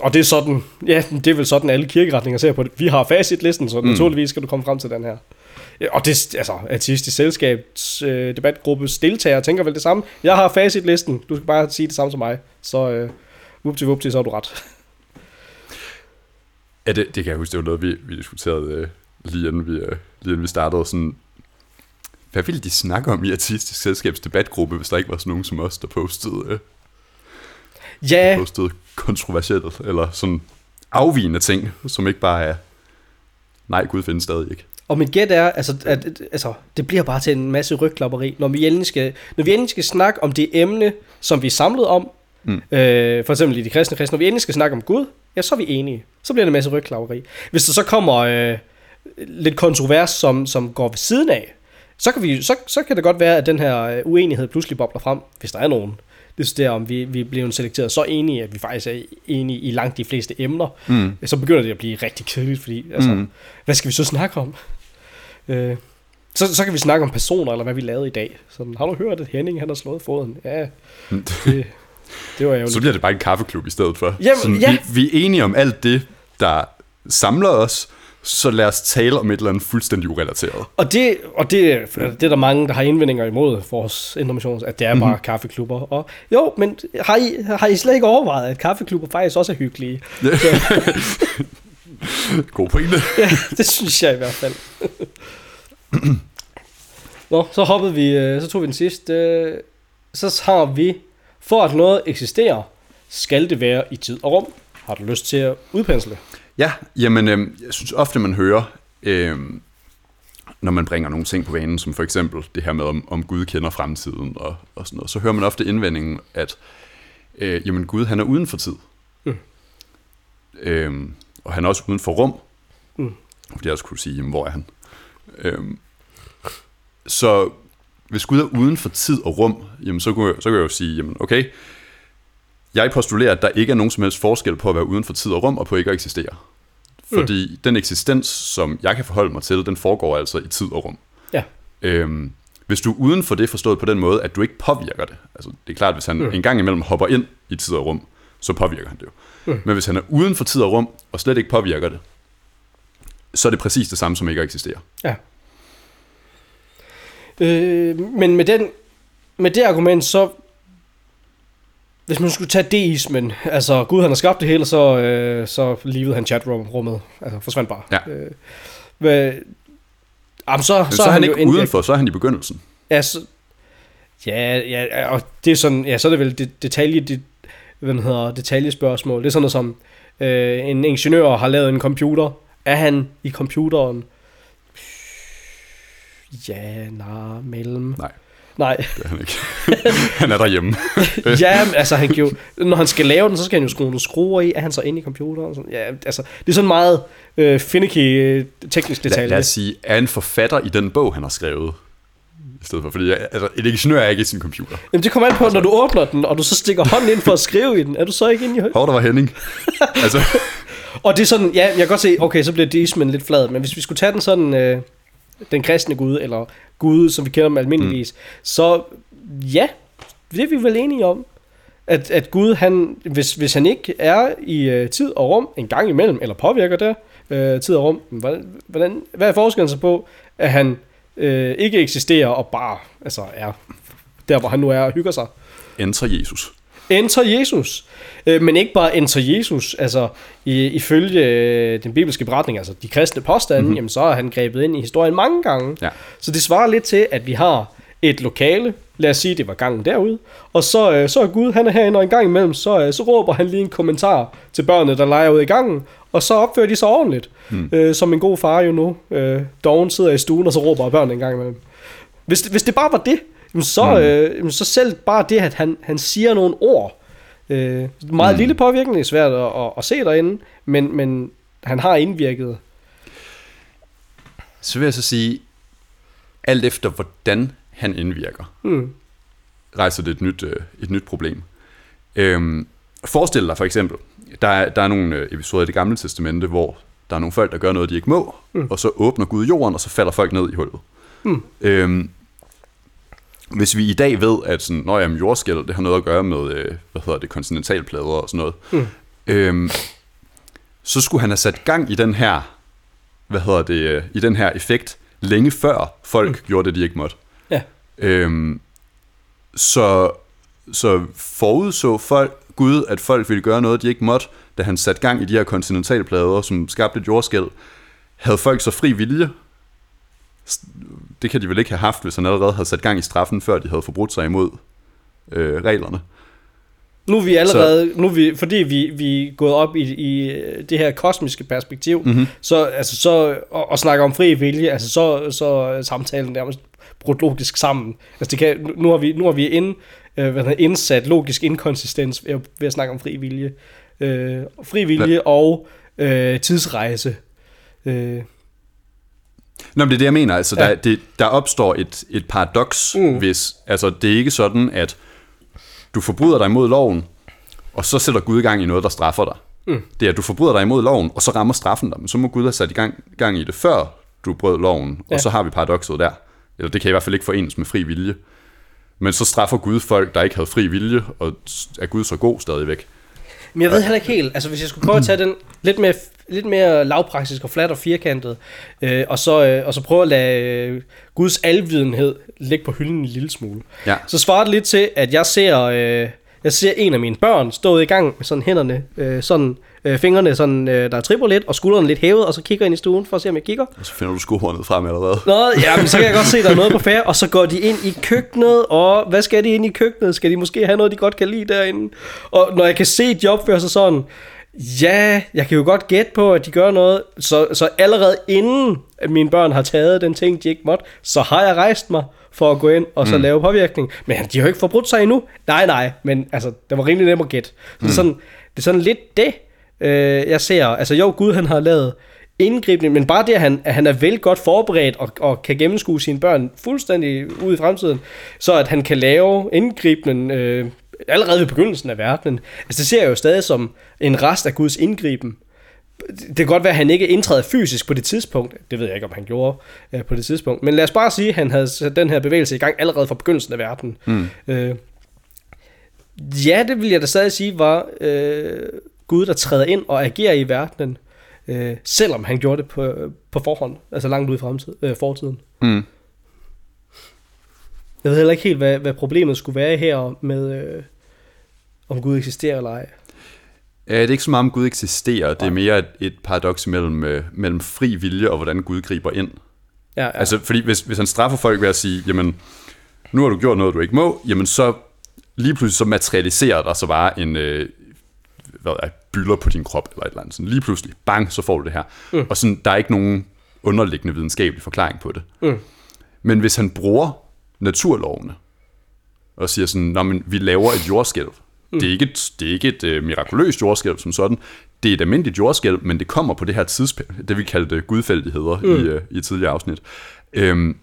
og det er sådan, ja, det er vel sådan, alle kirkeretninger ser på det. Vi har facitlisten, så mm. naturligvis skal du komme frem til den her. Ja, Og det, altså, artistisk selskabs øh, debatgruppes deltagere tænker vel det samme. Jeg har facitlisten, du skal bare sige det samme som mig. Så øh, vupti vupti, så har du ret. Ja, det, det kan jeg huske, det var noget, vi, vi diskuterede øh, lige, inden vi, øh, lige inden vi startede. Sådan, hvad ville de snakke om i Artistisk Selskabs debatgruppe, hvis der ikke var sådan nogen som os, der postede, øh, Ja, postede kontroversielt, eller sådan afvigende ting, som ikke bare er, nej, Gud findes stadig ikke. Og mit gæt er, altså, at, at, altså, det bliver bare til en masse rygklapperi, når vi endelig skal, når vi endelig skal snakke om det emne, som vi er samlet om, mm. øh, for eksempel i de kristne kristne, når vi endelig skal snakke om Gud, ja, så er vi enige. Så bliver det en masse rygklapperi. Hvis der så kommer øh, lidt kontrovers, som, som går ved siden af, så kan, vi, så, så kan det godt være, at den her øh, uenighed pludselig bobler frem, hvis der er nogen. Det er der, om vi, vi bliver selekteret så enige, at vi faktisk er enige i langt de fleste emner. Mm. Så begynder det at blive rigtig kedeligt, fordi altså, mm. hvad skal vi så snakke om? Øh, så, så kan vi snakke om personer, eller hvad vi lavede i dag. Sådan, har du hørt, at Henning han har slået foden? Ja, <laughs> det, det var jo Så bliver det bare en kaffeklub i stedet for. Jamen, Sådan, ja. vi, vi er enige om alt det, der samler os, så lad os tale om et eller andet fuldstændig urelateret. Og det, og det, det er der mange, der har indvendinger imod vores information, at det er bare Mhm. mm-hmm. kaffeklubber. Og jo, men har I, har I slet ikke overvejet, at kaffeklubber faktisk også er hyggelige? <laughs> God pointe. Ja, det synes jeg i hvert fald. Nå, så hoppede vi, øh, så tog vi den sidste. øh, Så har vi, for at noget eksisterer, skal det være i tid og rum. Har du lyst til at udpensle? Ja, jamen, øh, jeg synes ofte, man hører, øh, når man bringer nogle ting på banen, som for eksempel det her med, om, om Gud kender fremtiden og, og sådan noget, så hører man ofte indvendingen, at øh, jamen, Gud han er uden for tid. Mm. Øh, og han er også uden for rum. Mm. Fordi jeg også kunne sige, jamen, hvor er han? Øh, så hvis Gud er uden for tid og rum, jamen, så, kunne jeg, så kan jeg jo sige, jamen, okay, jeg postulerer, at der ikke er nogen som helst forskel på at være uden for tid og rum, og på ikke at eksistere. Fordi mm. den eksistens, som jeg kan forholde mig til, den foregår altså i tid og rum. Ja. Øhm, hvis du er uden for det forstået på den måde, at du ikke påvirker det, altså det er klart, hvis han mm. en gang imellem hopper ind i tid og rum, så påvirker han det jo. Mm. Men hvis han er uden for tid og rum, og slet ikke påvirker det, så er det præcis det samme som ikke at eksistere. Ja. Øh, men med, den, med det argument, så hvis man skulle tage deismen, altså Gud han har skabt det hele, så, øh, så livede han chatrummet, altså forsvandt bare. Ja. Øh, hvad, jamen, så, Men så, så er han ikke jo udenfor, så er han i begyndelsen. Ja, så, ja, ja, og det er sådan, ja, så er det vel det, detalje, det, hvad den hedder, detaljespørgsmål. Det er sådan noget som, øh, en ingeniør har lavet en computer. Er han i computeren? Ja, nej, mellem. Nej, Nej. det er han ikke. <laughs> han er derhjemme. <laughs> ja, altså, han jo, når han skal lave den, så skal han jo skrue nogle skruer i. Er han så inde i computeren? Sådan, ja, altså, det er sådan meget øh, finicky øh, teknisk Lad, detalje. lad os sige, er en forfatter i den bog, han har skrevet? I stedet for, fordi altså, en ingeniør er ikke i sin computer. Jamen, det kommer an på, når du åbner den, og du så stikker hånden ind for at skrive i den. Er du så ikke inde i hø- Hvor der var Henning. <laughs> altså, Og det er sådan, ja, jeg kan godt se, okay, så bliver deismen lidt flad, men hvis vi skulle tage den sådan, øh, den kristne Gud, eller Gud, som vi kender dem almindeligvis, mm. så ja, det er vi vel enige om. At, at Gud, han, hvis, hvis han ikke er i øh, tid og rum en gang imellem, eller påvirker det, øh, tid og rum, hvordan, hvordan, hvad er forskellen så på, at han øh, ikke eksisterer og bare altså, er der, hvor han nu er og hygger sig? enter Jesus. Enter Jesus. Øh, men ikke bare enter Jesus, altså i, ifølge øh, den bibelske beretning, altså de kristne påstande, mm-hmm. jamen så er han grebet ind i historien mange gange. Ja. Så det svarer lidt til, at vi har et lokale, lad os sige, det var gangen derude, og så, øh, så er Gud, han er herinde, og en gang imellem, så, øh, så råber han lige en kommentar til børnene, der leger ude i gangen, og så opfører de sig ordentligt, mm. øh, som en god far jo nu. Øh, Dawn sidder i stuen, og så råber børnene en gang imellem. Hvis, hvis det bare var det, så, mm. øh, så selv bare det, at han, han siger nogle ord, øh, meget mm. lille påvirkning, svært at, at, at se derinde, men, men han har indvirket. Så vil jeg så sige, alt efter hvordan han indvirker, mm. rejser det et nyt, øh, et nyt problem. Øhm, forestil dig for eksempel, der er, der er nogle øh, episoder i det gamle testamente, hvor der er nogle folk, der gør noget, de ikke må, mm. og så åbner Gud jorden, og så falder folk ned i hullet. Mm. Øhm, hvis vi i dag ved, at sådan, når jamen, jordskæld, det har noget at gøre med, øh, hvad hedder det, kontinentalplader og sådan noget, mm. øhm, så skulle han have sat gang i den her, hvad hedder det, øh, i den her effekt, længe før folk mm. gjorde det, de ikke måtte. Ja. Øhm, så, så forudså folk, Gud, at folk ville gøre noget, de ikke måtte, da han satte gang i de her kontinentalplader, som skabte et jordskæld. Havde folk så fri vilje? Det kan de vel ikke have haft, hvis han allerede havde sat gang i straffen, før de havde forbrudt sig imod øh, reglerne. Nu er vi allerede, så, nu er vi, fordi vi, vi er gået op i, i det her kosmiske perspektiv, mm-hmm. så, altså, så og, og snakker om fri vilje, altså, så, så er samtalen nærmest brudt logisk sammen. Altså, det kan, nu, har vi, nu har vi ind, øh, hvad indsat logisk inkonsistens ved, ved at snakke om fri vilje. Øh, fri vilje ja. og øh, tidsrejse. Øh. Nå, men det er det, jeg mener. Altså, ja. der, det, der opstår et, et paradoks, mm. hvis altså, det er ikke sådan, at du forbryder dig imod loven, og så sætter Gud i gang i noget, der straffer dig. Mm. Det er, at du forbryder dig imod loven, og så rammer straffen dig. Men så må Gud have sat i gang, gang i det, før du brød loven, ja. og så har vi paradokset der. Eller det kan i hvert fald ikke forenes med fri vilje. Men så straffer Gud folk, der ikke havde fri vilje, og er Gud så god stadigvæk. Men jeg ved heller ikke helt, altså hvis jeg skulle prøve at tage den lidt mere, lidt mere lavpraktisk og flat og firkantet, øh, og, så, øh, og så prøve at lade øh, Guds alvidenhed ligge på hylden en lille smule, ja. så svarer det lidt til, at jeg ser, øh, jeg ser en af mine børn stå i gang med sådan hænderne, øh, sådan øh, fingrene sådan, øh, der tripper lidt, og skuldrene lidt hævet, og så kigger ind i stuen for at se, om jeg kigger. Og så finder du skohornet frem allerede. Nå, ja, men så kan jeg godt se, at der er noget på færre, og så går de ind i køkkenet, og hvad skal de ind i køkkenet? Skal de måske have noget, de godt kan lide derinde? Og når jeg kan se, at de opfører sig sådan, ja, jeg kan jo godt gætte på, at de gør noget, så, så allerede inden at mine børn har taget den ting, de ikke måtte, så har jeg rejst mig for at gå ind og så mm. lave påvirkning. Men de har jo ikke forbrudt sig endnu. Nej, nej, men altså, det var rimelig nemt at gætte. Så mm. det, er sådan, det er sådan lidt det, øh, jeg ser. Altså jo, Gud han har lavet indgribende, men bare det, at han, at han er vel godt forberedt og, og kan gennemskue sine børn fuldstændig ud i fremtiden, så at han kan lave indgribende øh, allerede ved begyndelsen af verdenen. Altså det ser jeg jo stadig som en rest af Guds indgriben. Det kan godt være, at han ikke indtræder fysisk på det tidspunkt. Det ved jeg ikke, om han gjorde øh, på det tidspunkt. Men lad os bare sige, at han havde sat den her bevægelse i gang allerede fra begyndelsen af verden. Mm. Øh, ja, det vil jeg da stadig sige var øh, Gud, der træder ind og agerer i verdenen, øh, selvom han gjorde det på, på forhånd, altså langt ud i fremtid, øh, fortiden. Mm. Jeg ved heller ikke helt, hvad, hvad problemet skulle være her med, øh, om Gud eksisterer eller ej. Ja, det er ikke så meget, om Gud eksisterer. Det er mere et, et paradoks mellem, øh, mellem fri vilje og hvordan Gud griber ind. Ja, ja. Altså, fordi hvis, hvis han straffer folk ved at sige, jamen, nu har du gjort noget, du ikke må, jamen så lige pludselig så materialiserer der så bare en, øh, hvad er, bylder på din krop, eller et eller andet. Sådan lige pludselig, bang, så får du det her. Mm. Og sådan, der er ikke nogen underliggende videnskabelig forklaring på det. Mm. Men hvis han bruger naturlovene, og siger sådan, Nå, men vi laver et jordskælv. Mm. Det er ikke et, det er ikke et uh, mirakuløst jordskælv som sådan. Det er et almindeligt jordskælv, men det kommer på det her tidspunkt, det vi kaldte gudfældigheder mm. i, uh, i et tidligere afsnit. Øhm,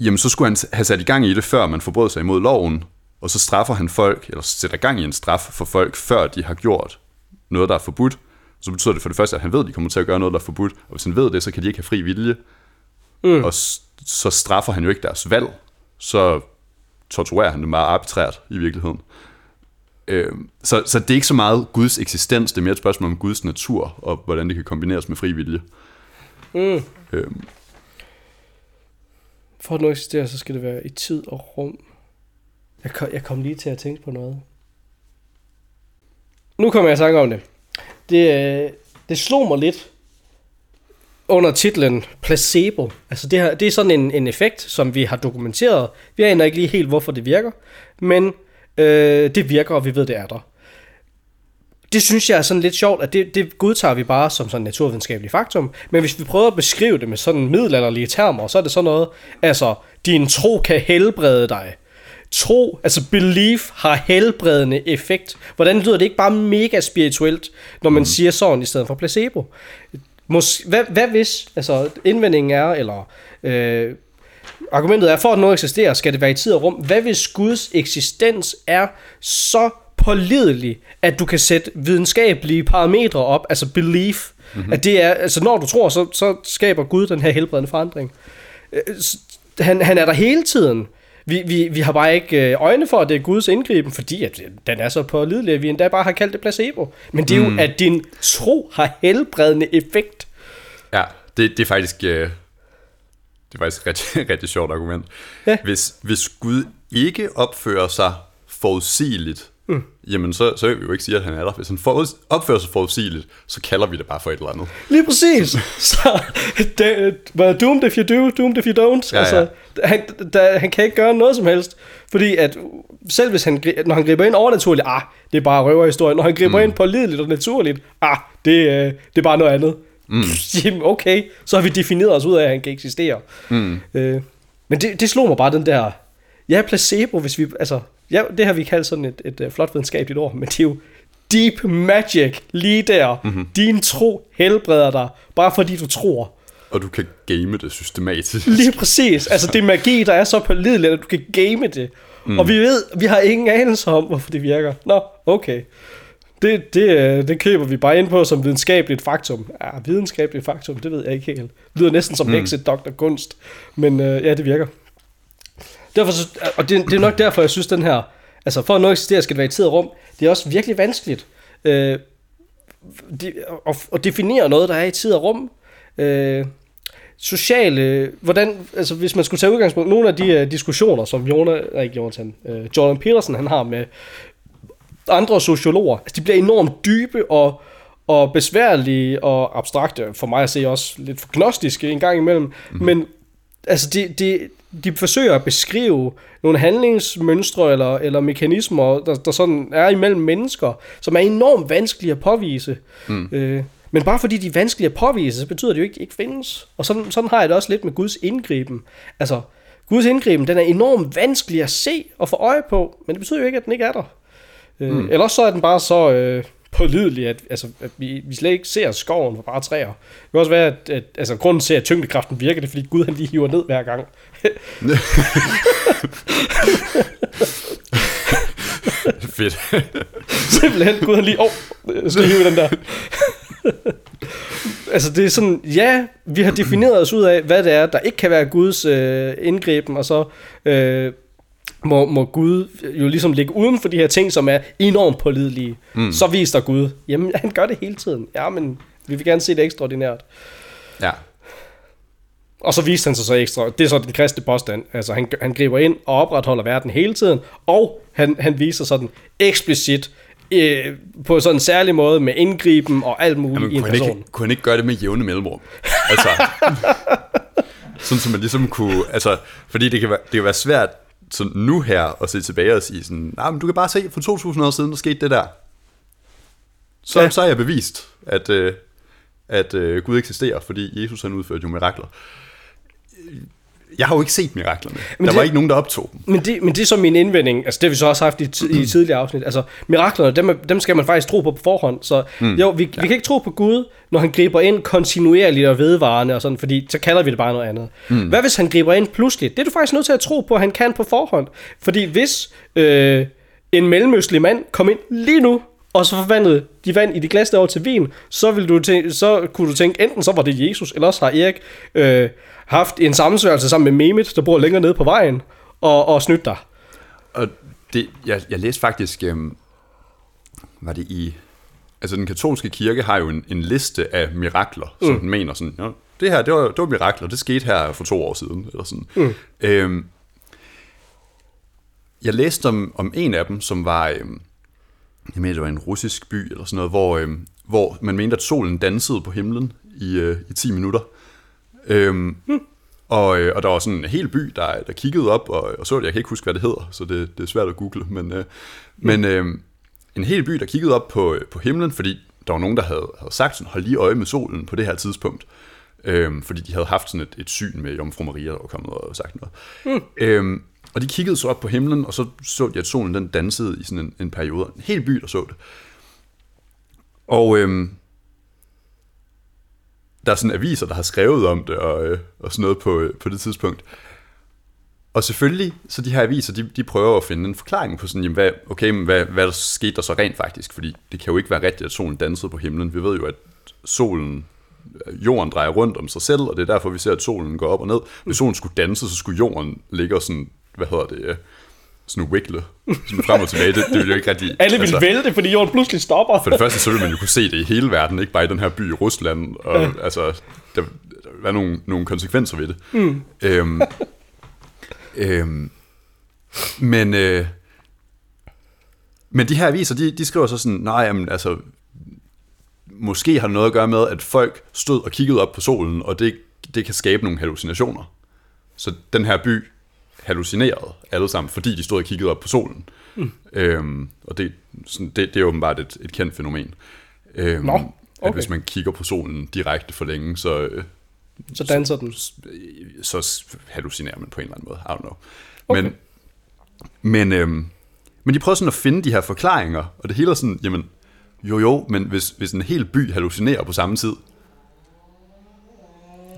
jamen så skulle han have sat i gang i det, før man forbrød sig imod loven, og så straffer han folk, eller sætter gang i en straf for folk, før de har gjort noget, der er forbudt. Så betyder det for det første, at han ved, at de kommer til at gøre noget, der er forbudt, og hvis han ved det, så kan de ikke have fri vilje. Mm. Og så straffer han jo ikke deres valg, så torturerer han dem meget arbitrært i virkeligheden. Øh, så, så det er ikke så meget Guds eksistens, det er mere et spørgsmål om Guds natur, og hvordan det kan kombineres med fri vilje. Mm. Øh. For at noget eksisterer, så skal det være i tid og rum. Jeg kom, jeg kom lige til at tænke på noget. Nu kommer jeg i tanke om det. Det, øh, det slog mig lidt, under titlen placebo. Altså det, her, det er sådan en, en effekt, som vi har dokumenteret. Vi aner ikke lige helt, hvorfor det virker, men øh, det virker, og vi ved, det er der. Det synes jeg er sådan lidt sjovt, at det, det godtager vi bare som sådan naturvidenskabelig faktum. Men hvis vi prøver at beskrive det med sådan middelalderlige termer, så er det sådan noget, altså, din tro kan helbrede dig. Tro, altså belief, har helbredende effekt. Hvordan lyder det ikke bare mega spirituelt, når man mm. siger sådan i stedet for placebo? Mås- hvad, hvad hvis, altså indvendingen er, eller øh, argumentet er, for at noget eksisterer, skal det være i tid og rum. Hvad hvis Guds eksistens er så pålidelig, at du kan sætte videnskabelige parametre op, altså belief, mm-hmm. at det er, altså når du tror, så, så skaber Gud den her helbredende forandring. Øh, han, han er der hele tiden. Vi, vi, vi har bare ikke øh, øjne for, at det er Guds indgriben, fordi at den er så pålidelig, at vi endda bare har kaldt det placebo. Men det er mm. jo, at din tro har helbredende effekt. Ja, det, det er faktisk... Øh, det er faktisk et rigtig, <laughs> rigtig sjovt argument. Ja. Hvis, hvis Gud ikke opfører sig forudsigeligt, mm. Jamen så, så vil vi jo ikke sige, at han er der. Hvis han for, opfører sig forudsigeligt, så kalder vi det bare for et eller andet. Lige præcis. <laughs> så, det, doomed if you do, doomed if you don't. Ja, altså, ja. Han, da, han kan ikke gøre noget som helst, fordi at selv hvis han, når han griber ind overnaturligt, ah, det er bare røverhistorie. Når han griber mm. ind på lideligt og naturligt, ah, det, øh, det er bare noget andet. Mm. <laughs> Jamen, okay, så har vi defineret os ud af, at han kan eksistere. Mm. Øh, men det, det slog mig bare, den der, ja, placebo, hvis vi, altså, ja, det har vi kaldt sådan et, et, et flot videnskabeligt ord, men det er jo deep magic lige der. Mm-hmm. Din tro helbreder dig, bare fordi du tror. Og du kan game det systematisk. Lige præcis. Altså det er magi, der er så pålideligt, at du kan game det. Mm. Og vi ved, vi har ingen anelse om, hvorfor det virker. Nå, okay. Det, det, øh, det køber vi bare ind på som videnskabeligt faktum. Ja, videnskabeligt faktum, det ved jeg ikke helt. Det lyder næsten som mm. Exit Dr. Gunst. Men øh, ja, det virker. Derfor, og det, det er nok derfor, jeg synes, den her... Altså, for at noget eksisterer, skal det være i tid og rum. Det er også virkelig vanskeligt. Øh, de, at, at definere noget, der er i tid og rum. Øh, sociale, hvordan, altså hvis man skulle tage udgangspunkt, nogle af de uh, diskussioner, som Jonas, ikke Jonathan, uh, Jordan Peterson, han har med andre sociologer, altså de bliver enormt dybe og, og besværlige og abstrakte, for mig at se også lidt for gnostiske en gang imellem, mm. men altså de, de, de forsøger at beskrive nogle handlingsmønstre eller, eller mekanismer, der, der sådan er imellem mennesker, som er enormt vanskelige at påvise. Mm. Øh, men bare fordi de er vanskelige at påvise, så betyder det jo ikke, at de ikke findes. Og sådan, sådan har jeg det også lidt med Guds indgriben. Altså, Guds indgriben, den er enormt vanskelig at se og få øje på, men det betyder jo ikke, at den ikke er der. Øh, mm. Ellers så er den bare så øh, pålidelig, at, altså, at vi, vi slet ikke ser skoven for bare træer. Det kan også være, at, at altså, grunden til, at tyngdekraften virker, det er, fordi Gud han lige hiver ned hver gang. <laughs> Fedt. <laughs> Simpelthen, Gud han lige, åh, oh, skal hive den der. <laughs> altså det er sådan, ja, vi har defineret os ud af, hvad det er, der ikke kan være Guds øh, indgriben, og så øh, må, må Gud jo ligesom ligge uden for de her ting, som er enormt pålidelige. Mm. Så viser Gud, jamen han gør det hele tiden. Ja, men vi vil gerne se det ekstraordinært. Ja. Og så viste han sig så ekstra, det er så den kristne påstand, altså han, han griber ind og opretholder verden hele tiden, og han, han viser sådan eksplicit, øh, på sådan en særlig måde med indgriben og alt muligt Jamen, i en person. Ikke, kunne han ikke gøre det med jævne mellemrum? Altså, <laughs> sådan som man ligesom kunne, altså, fordi det kan være, det kan være svært så nu her at se tilbage og sige sådan, nej, men du kan bare se, for 2000 år siden, der skete det der. Så, ja. så er jeg bevist, at, øh, at øh, Gud eksisterer, fordi Jesus han udførte jo mirakler. Jeg har jo ikke set miraklerne. Men der det, var ikke nogen, der optog dem. Men det, men det er så min indvending. Altså det har vi så også haft i, i tidligere afsnit. Altså miraklerne, dem, dem skal man faktisk tro på på forhånd. Så mm. jo, vi, ja. vi kan ikke tro på Gud, når han griber ind kontinuerligt og vedvarende og sådan, fordi så kalder vi det bare noget andet. Mm. Hvad hvis han griber ind pludselig? Det er du faktisk nødt til at tro på, at han kan på forhånd. Fordi hvis øh, en mellemøstlig mand kom ind lige nu og så forvandlede de vand i de glas derovre til vin, så, vil du tænke, så kunne du tænke, enten så var det Jesus, eller også har Erik øh, haft en sammensværelse sammen med Mehmet, der bor længere nede på vejen, og, og snydt dig. Og det, jeg, jeg læste faktisk, øh, var det i, altså den katolske kirke har jo en, en liste af mirakler, mm. som den mener sådan, ja, det her, det var, det var mirakler, det skete her for to år siden, eller sådan. Mm. Øhm, jeg læste om, om en af dem, som var, øhm, jeg mener, det var en russisk by, eller sådan noget, hvor, øhm, hvor man mente, at solen dansede på himlen i, øh, i 10 minutter. Øhm, hmm. og, øh, og der var sådan en hel by, der, der kiggede op og, og så det. Jeg kan ikke huske, hvad det hedder, så det, det er svært at google. Men, øh, men øh, en hel by, der kiggede op på, på himlen, fordi der var nogen, der havde, havde sagt sådan, hold lige øje med solen på det her tidspunkt. Øhm, fordi de havde haft sådan et, et syn med Jomfru Maria, der var kommet og sagt noget. Mm. Øhm, og de kiggede så op på himlen, og så så de, at solen den dansede i sådan en, en periode. En hel by, der så det. Og øhm, der er sådan aviser, der har skrevet om det, og, øh, og sådan noget på, øh, på det tidspunkt. Og selvfølgelig, så de her aviser, de, de prøver at finde en forklaring på sådan, jamen hvad, okay, men hvad, hvad der skete der så rent faktisk? Fordi det kan jo ikke være rigtigt, at solen dansede på himlen. Vi ved jo, at solen, øh, jorden drejer rundt om sig selv, og det er derfor, vi ser, at solen går op og ned. Hvis solen skulle danse, så skulle jorden ligge og sådan, hvad hedder det, øh, sådan wiggle, sådan frem og tilbage. Det, det vil jo ikke rigtig... Alle vil altså, vælte, fordi jorden pludselig stopper. For det første, så vil man jo kunne se det i hele verden, ikke bare i den her by i Rusland. Og ja. altså, der, der er nogle, nogle konsekvenser ved det. Mm. Øhm, øhm, men, øh, men de her aviser, de, de skriver så sådan, nej, jamen, altså, måske har det noget at gøre med, at folk stod og kiggede op på solen, og det, det kan skabe nogle hallucinationer. Så den her by hallucinerede alle sammen, fordi de stod og kiggede op på solen. Mm. Øhm, og det, sådan, det, det er åbenbart et, et kendt fænomen. Øhm, Nå, okay. At hvis man kigger på solen direkte for længe, så... Øh, så danser den? Så, så hallucinerer man på en eller anden måde. I don't know. Okay. Men, men, øhm, men de prøver sådan at finde de her forklaringer, og det hele er sådan, jamen, jo jo, men hvis, hvis en hel by hallucinerer på samme tid,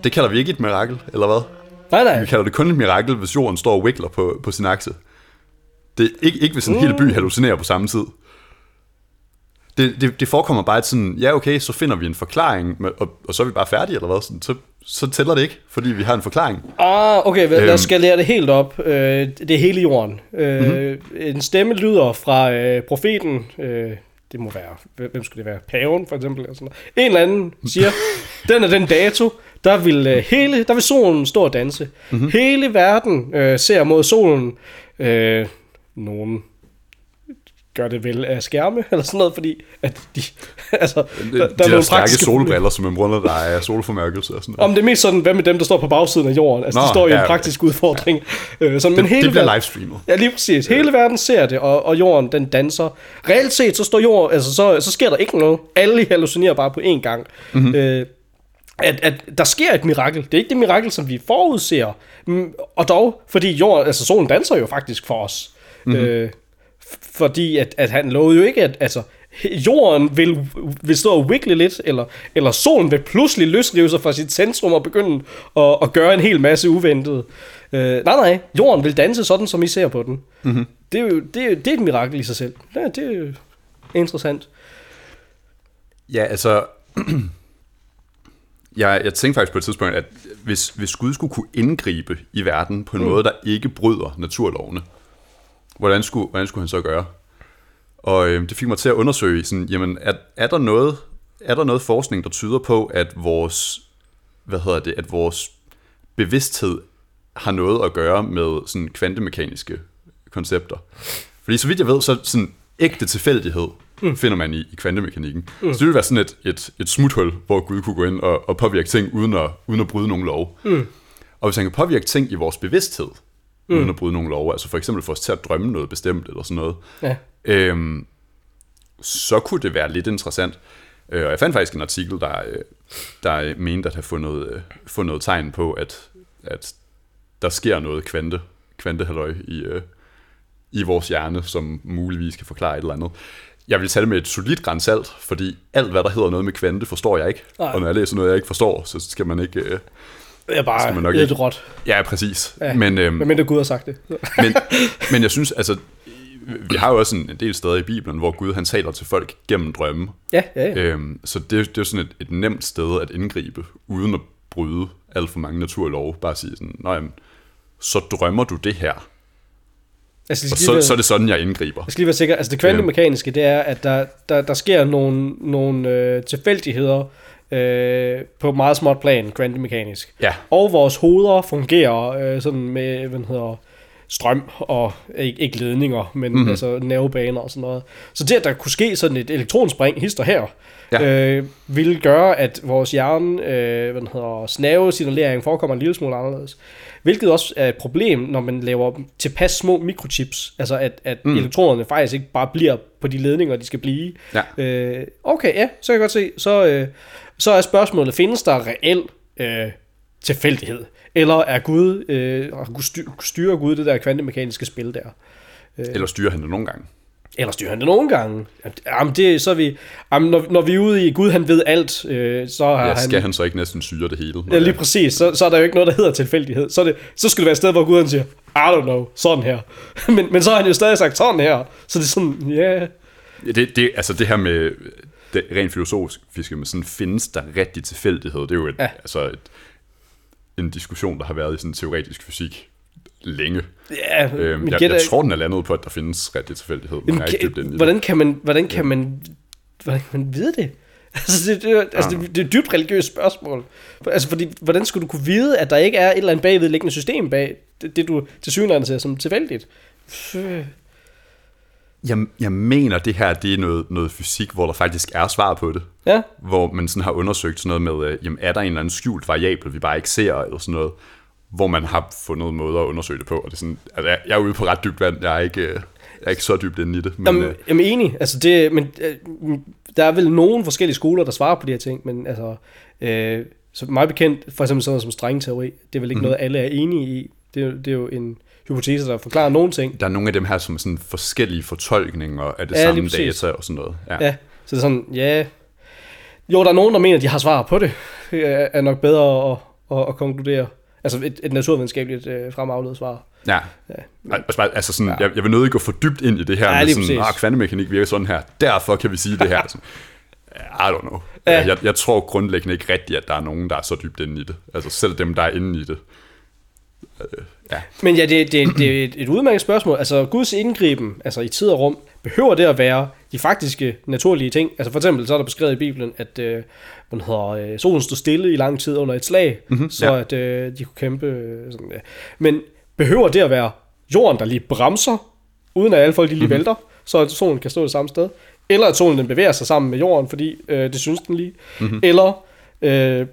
det kalder vi ikke et mirakel, eller hvad? Nej, nej. Vi kalder det kun et mirakel, hvis jorden står og wiggler på, på sin akse. Det er ikke, ikke hvis en mm. hel by hallucinerer på samme tid. Det, det, det forekommer bare, at sådan, ja okay, så finder vi en forklaring, og, og så er vi bare færdige, eller hvad? Sådan, så, så tæller det ikke, fordi vi har en forklaring. Ah, okay, lad os øhm. lære det helt op. Øh, det er hele jorden. mm-hmm. En stemme lyder fra øh, profeten, øh, det må være, hvem skulle det være? Paven for eksempel, eller sådan noget. En eller anden siger, <laughs> den er den dato, der vil, øh, hele, der vil solen stå og danse. Mm-hmm. Hele verden øh, ser mod solen. Øh, nogen gør det vel af skærme, eller sådan noget, fordi at de, <laughs> altså, der, der de er der stærke solbriller, som man bruger, der er solformørkelse og sådan noget. Om det er mest sådan, hvad med dem, der står på bagsiden af jorden? Altså, Nå, de står i ja, en praktisk udfordring. Ja. Øh, sådan, det, men hele det bliver livestreamet. Ja, lige præcis. Hele verden ser det, og, og jorden, den danser. Reelt set, så står jorden, altså, så, så sker der ikke noget. Alle hallucinerer bare på én gang. Mm-hmm. Øh, at, at der sker et mirakel. Det er ikke det mirakel, som vi forudser. Mm, og dog, fordi jorden, altså solen danser jo faktisk for os. Mm-hmm. Øh, fordi at, at han lovede jo ikke, at altså, jorden vil, vil stå og wiggle lidt, eller, eller solen vil pludselig løsrive sig fra sit centrum og begynde at, at gøre en hel masse uventet. Øh, nej, nej, jorden vil danse sådan, som I ser på den. Mm-hmm. Det, er jo, det, er, det er et mirakel i sig selv. Ja, det er jo interessant. Ja, altså... <clears throat> jeg, jeg tænkte faktisk på et tidspunkt, at hvis, hvis Gud skulle kunne indgribe i verden på en mm. måde, der ikke bryder naturlovene, hvordan skulle, hvordan skulle han så gøre? Og øh, det fik mig til at undersøge, sådan, jamen, er, er, der noget, er der noget forskning, der tyder på, at vores, hvad hedder det, at vores bevidsthed har noget at gøre med sådan kvantemekaniske koncepter? Fordi så vidt jeg ved, så sådan ægte tilfældighed mm. finder man i, i kvantemekanikken. Mm. Så det vil være sådan et, et, et smuthul, hvor Gud kunne gå ind og, og påvirke ting, uden at, uden at bryde nogen lov. Mm. Og hvis han kan påvirke ting i vores bevidsthed, mm. uden at bryde nogen lov, altså for eksempel få os til at drømme noget bestemt, eller sådan noget, ja. øhm, så kunne det være lidt interessant. Øh, og jeg fandt faktisk en artikel, der, øh, der mente at have fundet, øh, fundet tegn på, at, at der sker noget kvante, kvantehalløj i, i vores hjerne, som muligvis kan forklare et eller andet. Jeg vil tage det med et solidt grænsalt, fordi alt, hvad der hedder noget med kvante, forstår jeg ikke. Nej. Og når jeg læser noget, jeg ikke forstår, så skal man ikke... Øh, er bare man nok lidt ikke. råt. Ja, præcis. Ja, men, øhm, men mindre Gud har sagt det. <laughs> men, <laughs> men jeg synes, altså, vi har jo også en, en del steder i Bibelen, hvor Gud han taler til folk gennem drømme. Ja, ja, ja. Øhm, så det, det er sådan et, et nemt sted at indgribe, uden at bryde alt for mange naturlove. Bare sige sådan, nej, så drømmer du det her. Altså, og så, være, så er det sådan, jeg indgriber. Jeg skal lige være sikker. Altså det kvantemekaniske, det er, at der, der, der sker nogle, nogle øh, tilfældigheder øh, på meget småt plan, kvantemekanisk. Ja. Og vores hoveder fungerer øh, sådan med, hvad hedder, strøm og ikke, ikke ledninger, men Mhm. mm-hmm. altså nervebaner og sådan noget. Så det, at der kunne ske sådan et elektronspring hister her, Ja. øh, ville gøre, at vores hjerne, øh, hvad den hedder, snavesignalering forekommer en lille smule anderledes. Hvilket også er et problem, når man laver tilpas små mikrochips. Altså at, at Mm. elektronerne faktisk ikke bare bliver på de ledninger, de skal blive. Ja. Øh, okay, ja, så kan jeg godt se. Så, øh, så er spørgsmålet, findes der reel øh, tilfældighed? Eller er Gud, øh, styrer Gud det der kvantemekaniske spil der? Eller styrer han det nogle gange? Eller styrer han det nogle gange? Jamen, det, så er vi, jamen, når, når vi er ude i, Gud han ved alt, øh, så har Ja, han... skal han så ikke næsten styre det hele? Ja, lige præcis. Så, så er der jo ikke noget, der hedder tilfældighed. Så, det, så skulle det være et sted, hvor Gud han siger, I don't know, sådan her. <laughs> men, men så har han jo stadig sagt sådan her. Så det er sådan, ja... Yeah. Ja, det, det, altså det her med det rent filosofiske, med sådan, findes der rigtig tilfældighed? Det er jo et. Ja. altså et, en diskussion, der har været i sådan teoretisk fysik længe. Ja, Øhm, jeg, gætter- jeg tror, den er landet på, at der findes rigtig tilfældighed. Men jeg er ikke det. hvordan kan man, hvordan kan man, hvordan kan man vide det? <laughs> Altså, det, det, er- altså, det, det er et dybt religiøst spørgsmål. Altså, fordi, hvordan skulle du kunne vide, at der ikke er et eller andet bagvedliggende system bag det, det du til synligheden ser som tilfældigt? Jeg, jeg mener, det her det er noget, noget fysik, hvor der faktisk er svar på det. Ja, Hvor man sådan har undersøgt sådan noget med, øh, jamen, er der en eller anden skjult variabel, vi bare ikke ser, eller sådan noget, hvor man har fundet måder at undersøge det på. Og det er sådan, altså, jeg, jeg er ude på ret dybt vand, jeg er ikke, øh, jeg er ikke så dybt inde i det. Men, Jamen, øh, jeg er enig. Altså det, men, øh, der er vel nogle forskellige skoler, der svarer på de her ting, men altså, øh, så meget bekendt, for eksempel sådan noget som stringteori, det er vel ikke Mhm. mm. noget, alle er enige i. Det, det er jo en hypotese, der forklarer nogle ting. der er nogle af dem her, som er sådan forskellige fortolkninger af det Ja, samme data og sådan noget. Ja. Ja, så det er sådan, ja... Jo, der er nogen, der mener, at de har svar på det. Er nok bedre at, at, at konkludere. Altså et, et naturvidenskabeligt øh, fremavlet svar. ja. Ja. Altså, altså sådan, Ja. jeg, jeg vil nødig gå for dybt ind i det her, Ja, med sådan, ah, kvantemekanik virker sådan her, derfor kan vi sige det her. <laughs> Sådan, I don't know. Ja. Ja. Jeg, jeg tror grundlæggende ikke rigtigt, at der er nogen, der er så dybt inde i det. Altså selv dem, der er inde i det. Ja. Men ja, det, det, det er et, et udmærket spørgsmål. Altså, Guds indgriben, altså i tid og rum, behøver det at være de faktiske, naturlige ting? Altså for eksempel, så er der beskrevet i Bibelen, at øh, man hedder, øh, solen stod stille i lang tid under et slag, mm-hmm, så ja. at øh, de kunne kæmpe. Øh, sådan, ja. Men behøver det at være jorden, der lige bremser, uden at alle folk de lige mm-hmm. vælter, så at solen kan stå det samme sted? Eller at solen den bevæger sig sammen med jorden, fordi øh, det synes den lige? Mm-hmm. Eller øh,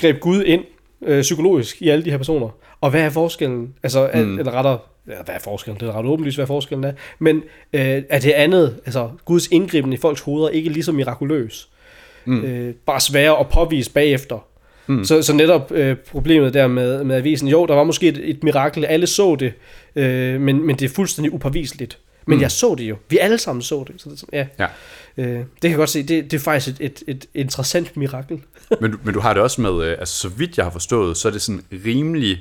greb Gud ind øh, psykologisk i alle de her personer. Og hvad er forskellen? Altså, mm. Mm. eller rettere, ja, hvad er forskellen? Det er ret åbenlyst, hvad forskellen er. Men øh, er det andet, altså Guds indgriben i folks hoveder, ikke lige så mirakuløs? Mm. Øh, bare sværere at påvise bagefter. Mm. Så, så netop øh, problemet der med, med avisen, jo, der var måske et, et mirakel, alle så det, øh, men, men det er fuldstændig upåviseligt. Men mm. jeg så det jo. Vi alle sammen så det. Så det ja. Ja. Øh, det kan jeg godt se. Det, det er faktisk et, et, et interessant mirakel. <laughs> Men, du- men du har det også med, øh, altså så vidt jeg har forstået, så er det sådan rimelig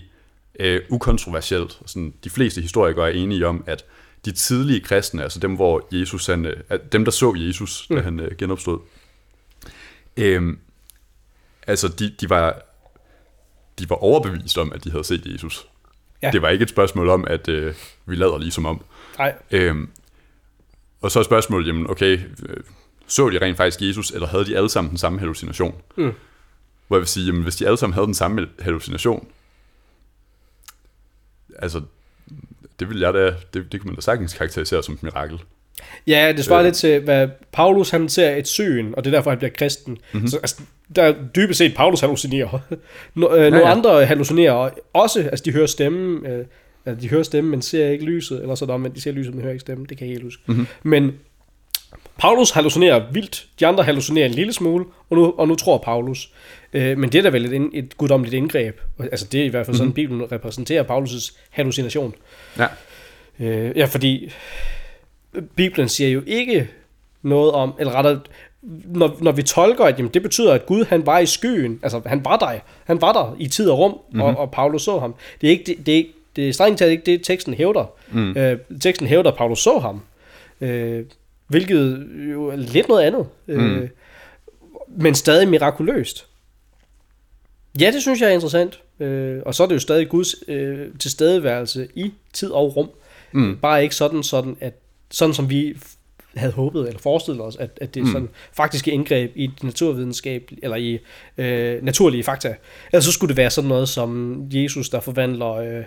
øh, ukontroversielt. Sådan, de fleste historikere er enige om, at de tidlige kristne, altså dem, hvor Jesus, han, øh, dem der så Jesus, mm. da han øh, genopstod, øh, altså de, de, var, de var overbevist om, at de havde set Jesus. Ja. Det var ikke et spørgsmål om, at øh, vi lader ligesom om. Nej. Øhm, og så er spørgsmålet, jamen okay, øh, så de rent faktisk Jesus, eller havde de alle sammen den samme hallucination? Mm. Hvor jeg vil sige, jamen hvis de alle sammen havde den samme hallucination, altså, det vil jeg da, det, det kunne man da sagtens karakterisere som et mirakel. Ja, det svarer Øh. lidt til, hvad Paulus han ser et syn, og det er derfor, han bliver kristen. Mhm. Mm-hmm. Så altså, der er dybest set Paulus hallucinerer. <laughs> no, øh, nogle ja. andre hallucinerer og også, altså de hører stemmen, øh, altså, de hører stemmen, men ser ikke lyset, eller sådan men de ser lyset, men hører ikke stemmen, det kan jeg ikke helt huske. Mhm. Mm-hmm. Men Paulus hallucinerer vildt, de andre hallucinerer en lille smule, og nu, og nu tror Paulus. Øh, men det er da vel et, ind- et guddommeligt indgreb. Altså det er i hvert fald sådan, Mhm. Bibelen repræsenterer Paulus' hallucination. Ja. Øh, ja, fordi Bibelen siger jo ikke noget om, eller rettere, når, når vi tolker, at jamen, det betyder, at Gud han var i skyen, altså han var der, han var der i tid og rum, mm-hmm. og, og Paulus så ham. Det er ikke det, det, er det er strengt taget ikke det, teksten hævder. Mm. Øh, teksten hævder, at Paulus så ham, øh, hvilket jo er lidt noget andet, øh, Mm. men stadig mirakuløst. Ja, det synes jeg er interessant. Øh, og så er det jo stadig Guds øh, tilstedeværelse i tid og rum. Mm. Bare ikke sådan, sådan, at, sådan som vi havde håbet eller forestillet os, at, at det er Mm. sådan faktiske indgreb i naturvidenskab eller i øh, naturlige fakta. Ellers så skulle det være sådan noget som Jesus, der forvandler øh,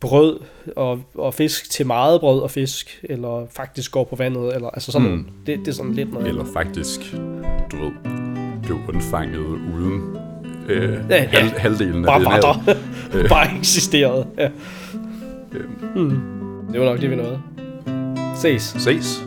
brød og, og fisk til meget brød og fisk, eller faktisk går på vandet, eller altså sådan mm. det, det er sådan lidt noget. Eller faktisk, du ved, blev undfanget uden øh, Ja, ja, ja. Hal, halvdelen af Bare det var net. der. Bare <laughs> eksisterede. Ja. Øhm. Mm. Det var nok det, vi nåede. Ses. Ses.